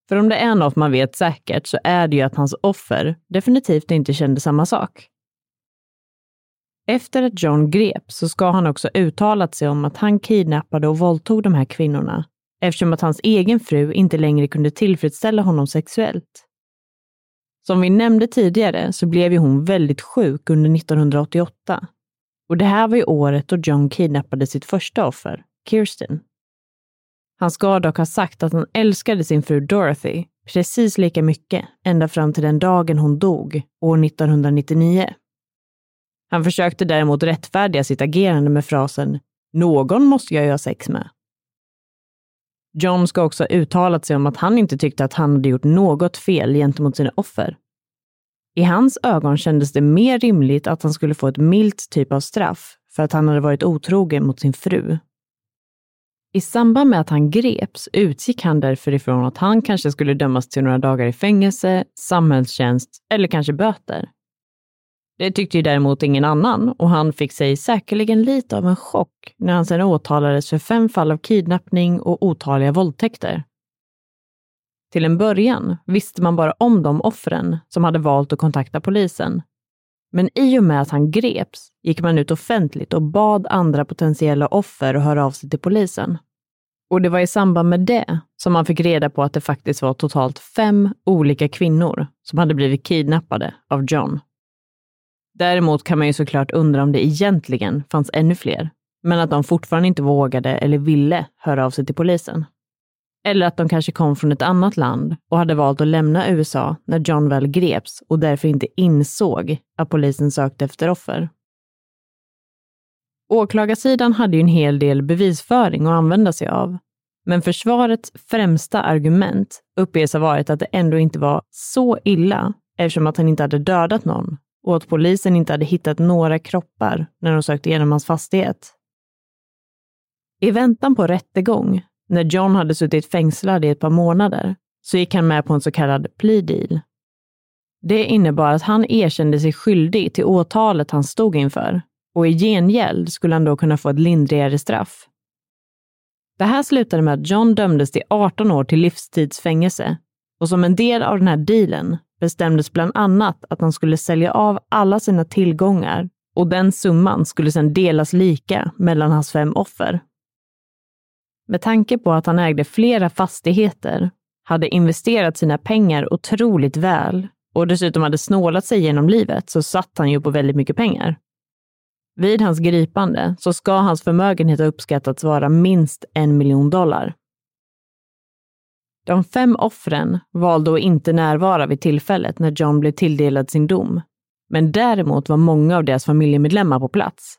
För om det är något man vet säkert så är det ju att hans offer definitivt inte kände samma sak. Efter att John greps så ska han också uttalat sig om att han kidnappade och våldtog de här kvinnorna eftersom att hans egen fru inte längre kunde tillfredsställa honom sexuellt. Som vi nämnde tidigare så blev ju hon väldigt sjuk under 1988. Och det här var ju året då John kidnappade sitt första offer, Kirsten. Han ska dock ha sagt att han älskade sin fru Dorothy precis lika mycket ända fram till den dagen hon dog, år 1999. Han försökte däremot rättfärdiga sitt agerande med frasen “Någon måste jag ha sex med”. John ska också ha uttalat sig om att han inte tyckte att han hade gjort något fel gentemot sina offer. I hans ögon kändes det mer rimligt att han skulle få ett milt typ av straff för att han hade varit otrogen mot sin fru. I samband med att han greps utgick han därför ifrån att han kanske skulle dömas till några dagar i fängelse, samhällstjänst eller kanske böter. Det tyckte ju däremot ingen annan och han fick sig säkerligen lite av en chock när han sedan åtalades för fem fall av kidnappning och otaliga våldtäkter. Till en början visste man bara om de offren som hade valt att kontakta polisen. Men i och med att han greps gick man ut offentligt och bad andra potentiella offer att höra av sig till polisen. Och det var i samband med det som man fick reda på att det faktiskt var totalt fem olika kvinnor som hade blivit kidnappade av John. Däremot kan man ju såklart undra om det egentligen fanns ännu fler, men att de fortfarande inte vågade eller ville höra av sig till polisen. Eller att de kanske kom från ett annat land och hade valt att lämna USA när John väl greps och därför inte insåg att polisen sökte efter offer. Åklagarsidan hade ju en hel del bevisföring att använda sig av, men försvarets främsta argument uppges ha varit att det ändå inte var så illa eftersom att han inte hade dödat någon och att polisen inte hade hittat några kroppar när de sökte igenom hans fastighet. I väntan på rättegång, när John hade suttit fängslad i ett par månader, så gick han med på en så kallad plea deal. Det innebar att han erkände sig skyldig till åtalet han stod inför och i gengäld skulle han då kunna få ett lindrigare straff. Det här slutade med att John dömdes till 18 år till livstidsfängelse och som en del av den här dealen bestämdes bland annat att han skulle sälja av alla sina tillgångar och den summan skulle sedan delas lika mellan hans fem offer. Med tanke på att han ägde flera fastigheter, hade investerat sina pengar otroligt väl och dessutom hade snålat sig genom livet så satt han ju på väldigt mycket pengar. Vid hans gripande så ska hans förmögenhet ha uppskattats vara minst en miljon dollar. De fem offren valde att inte närvara vid tillfället när John blev tilldelad sin dom, men däremot var många av deras familjemedlemmar på plats.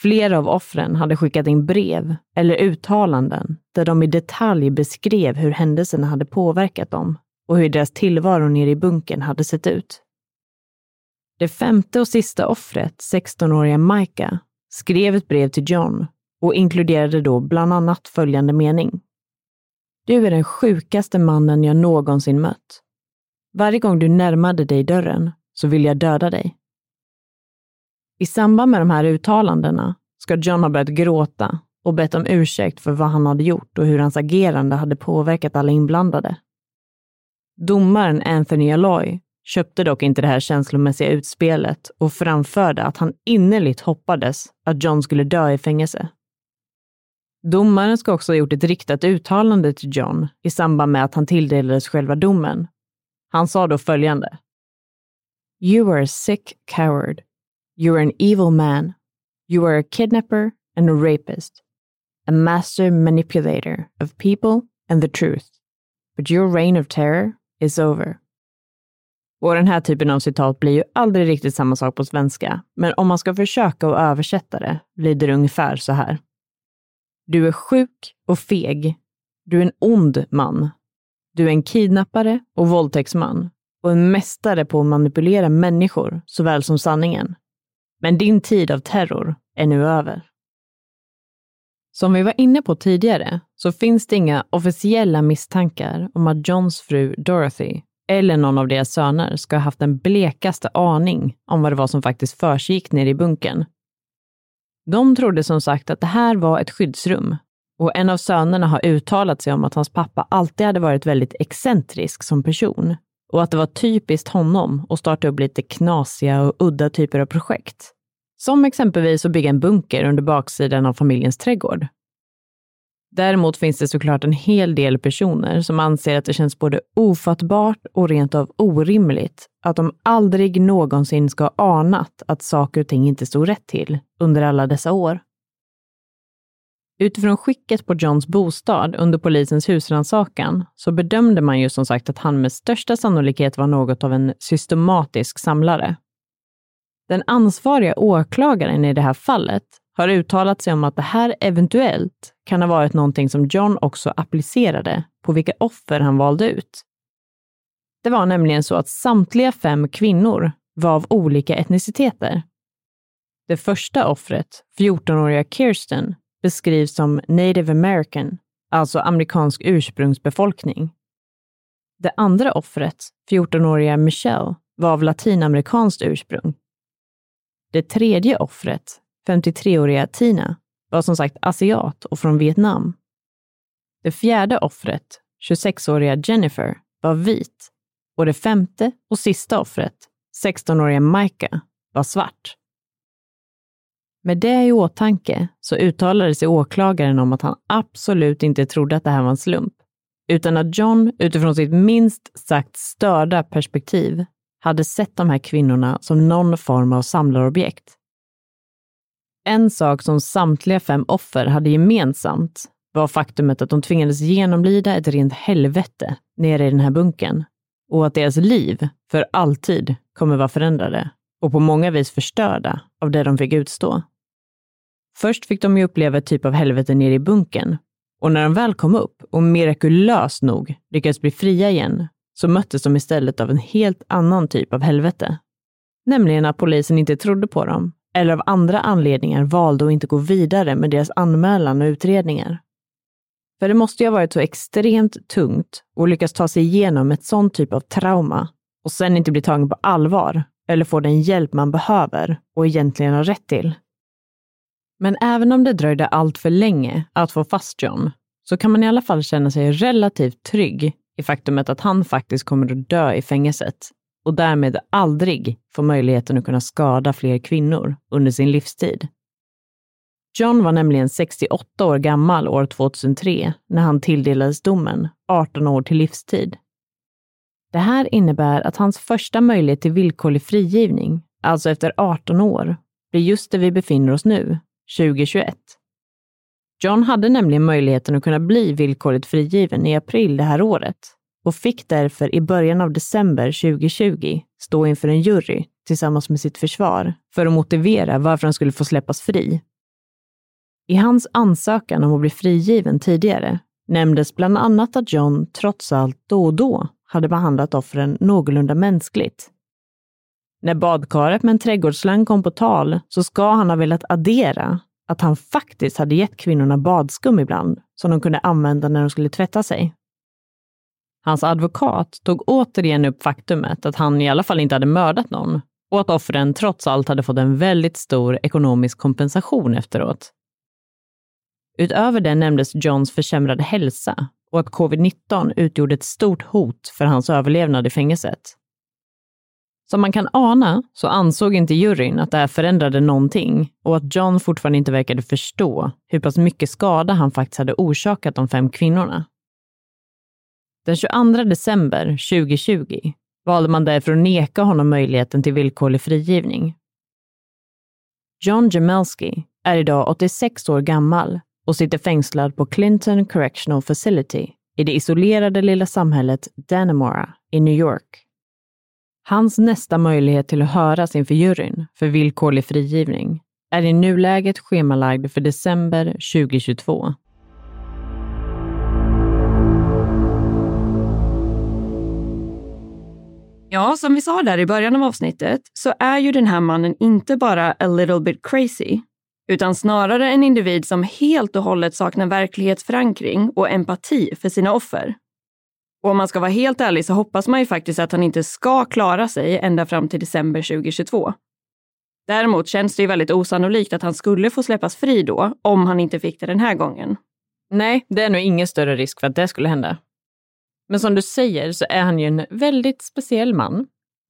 Flera av offren hade skickat in brev eller uttalanden där de i detalj beskrev hur händelserna hade påverkat dem och hur deras tillvaro nere i bunkern hade sett ut. Det femte och sista offret, 16-åriga Micah, skrev ett brev till John och inkluderade då bland annat följande mening. Du är den sjukaste mannen jag någonsin mött. Varje gång du närmade dig dörren så vill jag döda dig. I samband med de här uttalandena ska John ha börjat gråta och bett om ursäkt för vad han hade gjort och hur hans agerande hade påverkat alla inblandade. Domaren Anthony Alloy köpte dock inte det här känslomässiga utspelet och framförde att han innerligt hoppades att John skulle dö i fängelse. Domaren ska också ha gjort ett riktat uttalande till John i samband med att han tilldelades själva domen. Han sa då följande. You are a sick coward. You are an evil man. You are a kidnapper and a rapist. A master manipulator of people and the truth. But your reign of terror is over. Och den här typen av citat blir ju aldrig riktigt samma sak på svenska, men om man ska försöka att översätta det lyder det ungefär så här. Du är sjuk och feg. Du är en ond man. Du är en kidnappare och våldtäktsman och en mästare på att manipulera människor såväl som sanningen. Men din tid av terror är nu över. Som vi var inne på tidigare så finns det inga officiella misstankar om att Johns fru Dorothy eller någon av deras söner ska ha haft den blekaste aning om vad det var som faktiskt försiggick nere i bunkern de trodde som sagt att det här var ett skyddsrum och en av sönerna har uttalat sig om att hans pappa alltid hade varit väldigt excentrisk som person och att det var typiskt honom att starta upp lite knasiga och udda typer av projekt. Som exempelvis att bygga en bunker under baksidan av familjens trädgård. Däremot finns det såklart en hel del personer som anser att det känns både ofattbart och rent av orimligt att de aldrig någonsin ska ha anat att saker och ting inte stod rätt till under alla dessa år. Utifrån skicket på Johns bostad under polisens husrannsakan så bedömde man ju som sagt att han med största sannolikhet var något av en systematisk samlare. Den ansvariga åklagaren i det här fallet har uttalat sig om att det här eventuellt kan ha varit någonting som John också applicerade på vilka offer han valde ut. Det var nämligen så att samtliga fem kvinnor var av olika etniciteter. Det första offret, 14-åriga Kirsten, beskrivs som native american, alltså amerikansk ursprungsbefolkning. Det andra offret, 14-åriga Michelle, var av latinamerikanskt ursprung. Det tredje offret, 53-åriga Tina, var som sagt asiat och från Vietnam. Det fjärde offret, 26-åriga Jennifer, var vit och det femte och sista offret, 16-åriga Micah, var svart. Med det i åtanke så uttalade sig åklagaren om att han absolut inte trodde att det här var en slump, utan att John utifrån sitt minst sagt störda perspektiv hade sett de här kvinnorna som någon form av samlarobjekt. En sak som samtliga fem offer hade gemensamt var faktumet att de tvingades genomlida ett rent helvete nere i den här bunkern och att deras liv för alltid kommer vara förändrade och på många vis förstörda av det de fick utstå. Först fick de ju uppleva ett typ av helvete nere i bunkern och när de väl kom upp och mirakulöst nog lyckades bli fria igen så möttes de istället av en helt annan typ av helvete. Nämligen att polisen inte trodde på dem eller av andra anledningar valde att inte gå vidare med deras anmälan och utredningar. För det måste ju ha varit så extremt tungt att lyckas ta sig igenom ett sånt typ av trauma och sen inte bli tagen på allvar eller få den hjälp man behöver och egentligen har rätt till. Men även om det dröjde allt för länge att få fast John, så kan man i alla fall känna sig relativt trygg i faktumet att han faktiskt kommer att dö i fängelset och därmed aldrig få möjligheten att kunna skada fler kvinnor under sin livstid. John var nämligen 68 år gammal år 2003 när han tilldelades domen, 18 år till livstid. Det här innebär att hans första möjlighet till villkorlig frigivning, alltså efter 18 år, blir just där vi befinner oss nu, 2021. John hade nämligen möjligheten att kunna bli villkorligt frigiven i april det här året och fick därför i början av december 2020 stå inför en jury tillsammans med sitt försvar för att motivera varför han skulle få släppas fri. I hans ansökan om att bli frigiven tidigare nämndes bland annat att John trots allt då och då hade behandlat offren någorlunda mänskligt när badkaret med en trädgårdsslang kom på tal så ska han ha velat addera att han faktiskt hade gett kvinnorna badskum ibland som de kunde använda när de skulle tvätta sig. Hans advokat tog återigen upp faktumet att han i alla fall inte hade mördat någon och att offren trots allt hade fått en väldigt stor ekonomisk kompensation efteråt. Utöver det nämndes Johns försämrade hälsa och att covid-19 utgjorde ett stort hot för hans överlevnad i fängelset. Som man kan ana så ansåg inte juryn att det här förändrade någonting och att John fortfarande inte verkade förstå hur pass mycket skada han faktiskt hade orsakat de fem kvinnorna. Den 22 december 2020 valde man därför att neka honom möjligheten till villkorlig frigivning. John Jamelski är idag 86 år gammal och sitter fängslad på Clinton Correctional Facility i det isolerade lilla samhället Dannemora i New York. Hans nästa möjlighet till att höras inför juryn för villkorlig frigivning är i nuläget schemalagd för december 2022. Ja, som vi sa där i början av avsnittet så är ju den här mannen inte bara a little bit crazy, utan snarare en individ som helt och hållet saknar verklighetsförankring och empati för sina offer. Och om man ska vara helt ärlig så hoppas man ju faktiskt att han inte ska klara sig ända fram till december 2022. Däremot känns det ju väldigt osannolikt att han skulle få släppas fri då, om han inte fick det den här gången. Nej, det är nog ingen större risk för att det skulle hända. Men som du säger så är han ju en väldigt speciell man.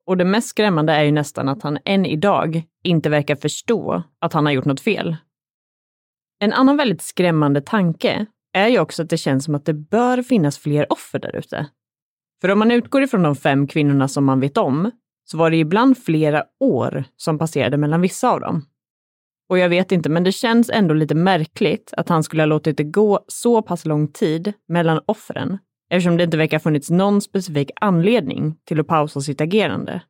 Och det mest skrämmande är ju nästan att han än idag inte verkar förstå att han har gjort något fel. En annan väldigt skrämmande tanke är ju också att det känns som att det bör finnas fler offer där ute. För om man utgår ifrån de fem kvinnorna som man vet om, så var det ibland flera år som passerade mellan vissa av dem. Och jag vet inte, men det känns ändå lite märkligt att han skulle ha låtit det gå så pass lång tid mellan offren, eftersom det inte verkar ha funnits någon specifik anledning till att pausa sitt agerande.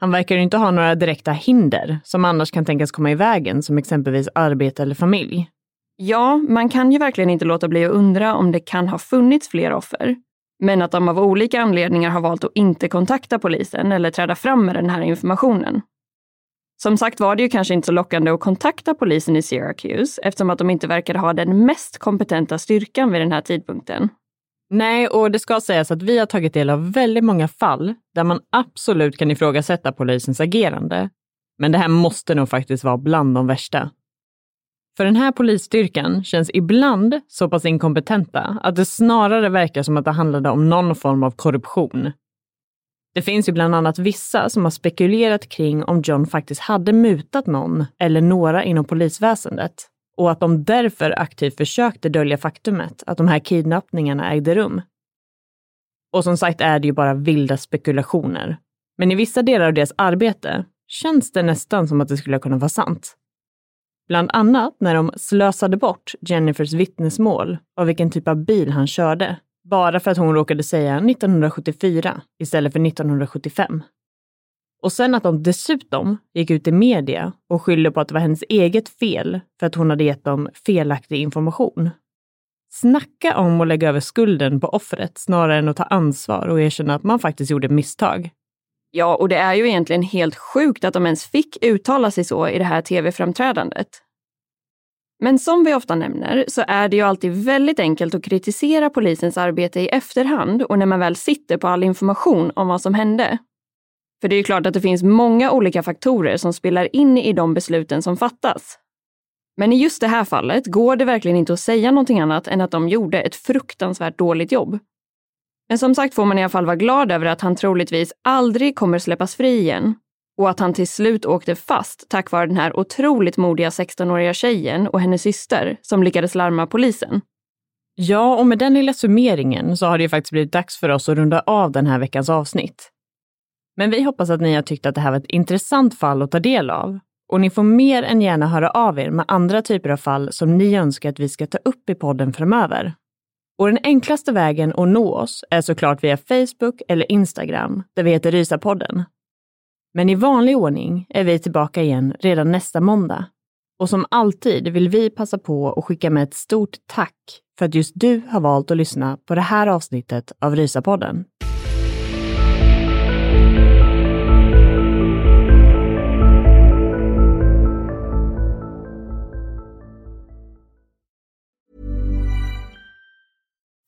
Han verkar inte ha några direkta hinder som annars kan tänkas komma i vägen, som exempelvis arbete eller familj. Ja, man kan ju verkligen inte låta bli att undra om det kan ha funnits fler offer. Men att de av olika anledningar har valt att inte kontakta polisen eller träda fram med den här informationen. Som sagt var det ju kanske inte så lockande att kontakta polisen i Syracuse eftersom att de inte verkade ha den mest kompetenta styrkan vid den här tidpunkten. Nej, och det ska sägas att vi har tagit del av väldigt många fall där man absolut kan ifrågasätta polisens agerande. Men det här måste nog faktiskt vara bland de värsta. För den här polisstyrkan känns ibland så pass inkompetenta att det snarare verkar som att det handlade om någon form av korruption. Det finns ju bland annat vissa som har spekulerat kring om John faktiskt hade mutat någon eller några inom polisväsendet och att de därför aktivt försökte dölja faktumet att de här kidnappningarna ägde rum. Och som sagt är det ju bara vilda spekulationer. Men i vissa delar av deras arbete känns det nästan som att det skulle kunna vara sant. Bland annat när de slösade bort Jennifers vittnesmål av vilken typ av bil han körde, bara för att hon råkade säga 1974 istället för 1975. Och sen att de dessutom gick ut i media och skyllde på att det var hennes eget fel för att hon hade gett dem felaktig information. Snacka om att lägga över skulden på offret snarare än att ta ansvar och erkänna att man faktiskt gjorde misstag. Ja, och det är ju egentligen helt sjukt att de ens fick uttala sig så i det här tv-framträdandet. Men som vi ofta nämner så är det ju alltid väldigt enkelt att kritisera polisens arbete i efterhand och när man väl sitter på all information om vad som hände. För det är ju klart att det finns många olika faktorer som spelar in i de besluten som fattas. Men i just det här fallet går det verkligen inte att säga någonting annat än att de gjorde ett fruktansvärt dåligt jobb. Men som sagt får man i alla fall vara glad över att han troligtvis aldrig kommer släppas fri igen och att han till slut åkte fast tack vare den här otroligt modiga 16-åriga tjejen och hennes syster som lyckades larma polisen. Ja, och med den lilla summeringen så har det ju faktiskt blivit dags för oss att runda av den här veckans avsnitt. Men vi hoppas att ni har tyckt att det här var ett intressant fall att ta del av. Och ni får mer än gärna höra av er med andra typer av fall som ni önskar att vi ska ta upp i podden framöver. Och den enklaste vägen att nå oss är såklart via Facebook eller Instagram, där vi heter Rysapodden. Men i vanlig ordning är vi tillbaka igen redan nästa måndag. Och som alltid vill vi passa på att skicka med ett stort tack för att just du har valt att lyssna på det här avsnittet av Rysapodden.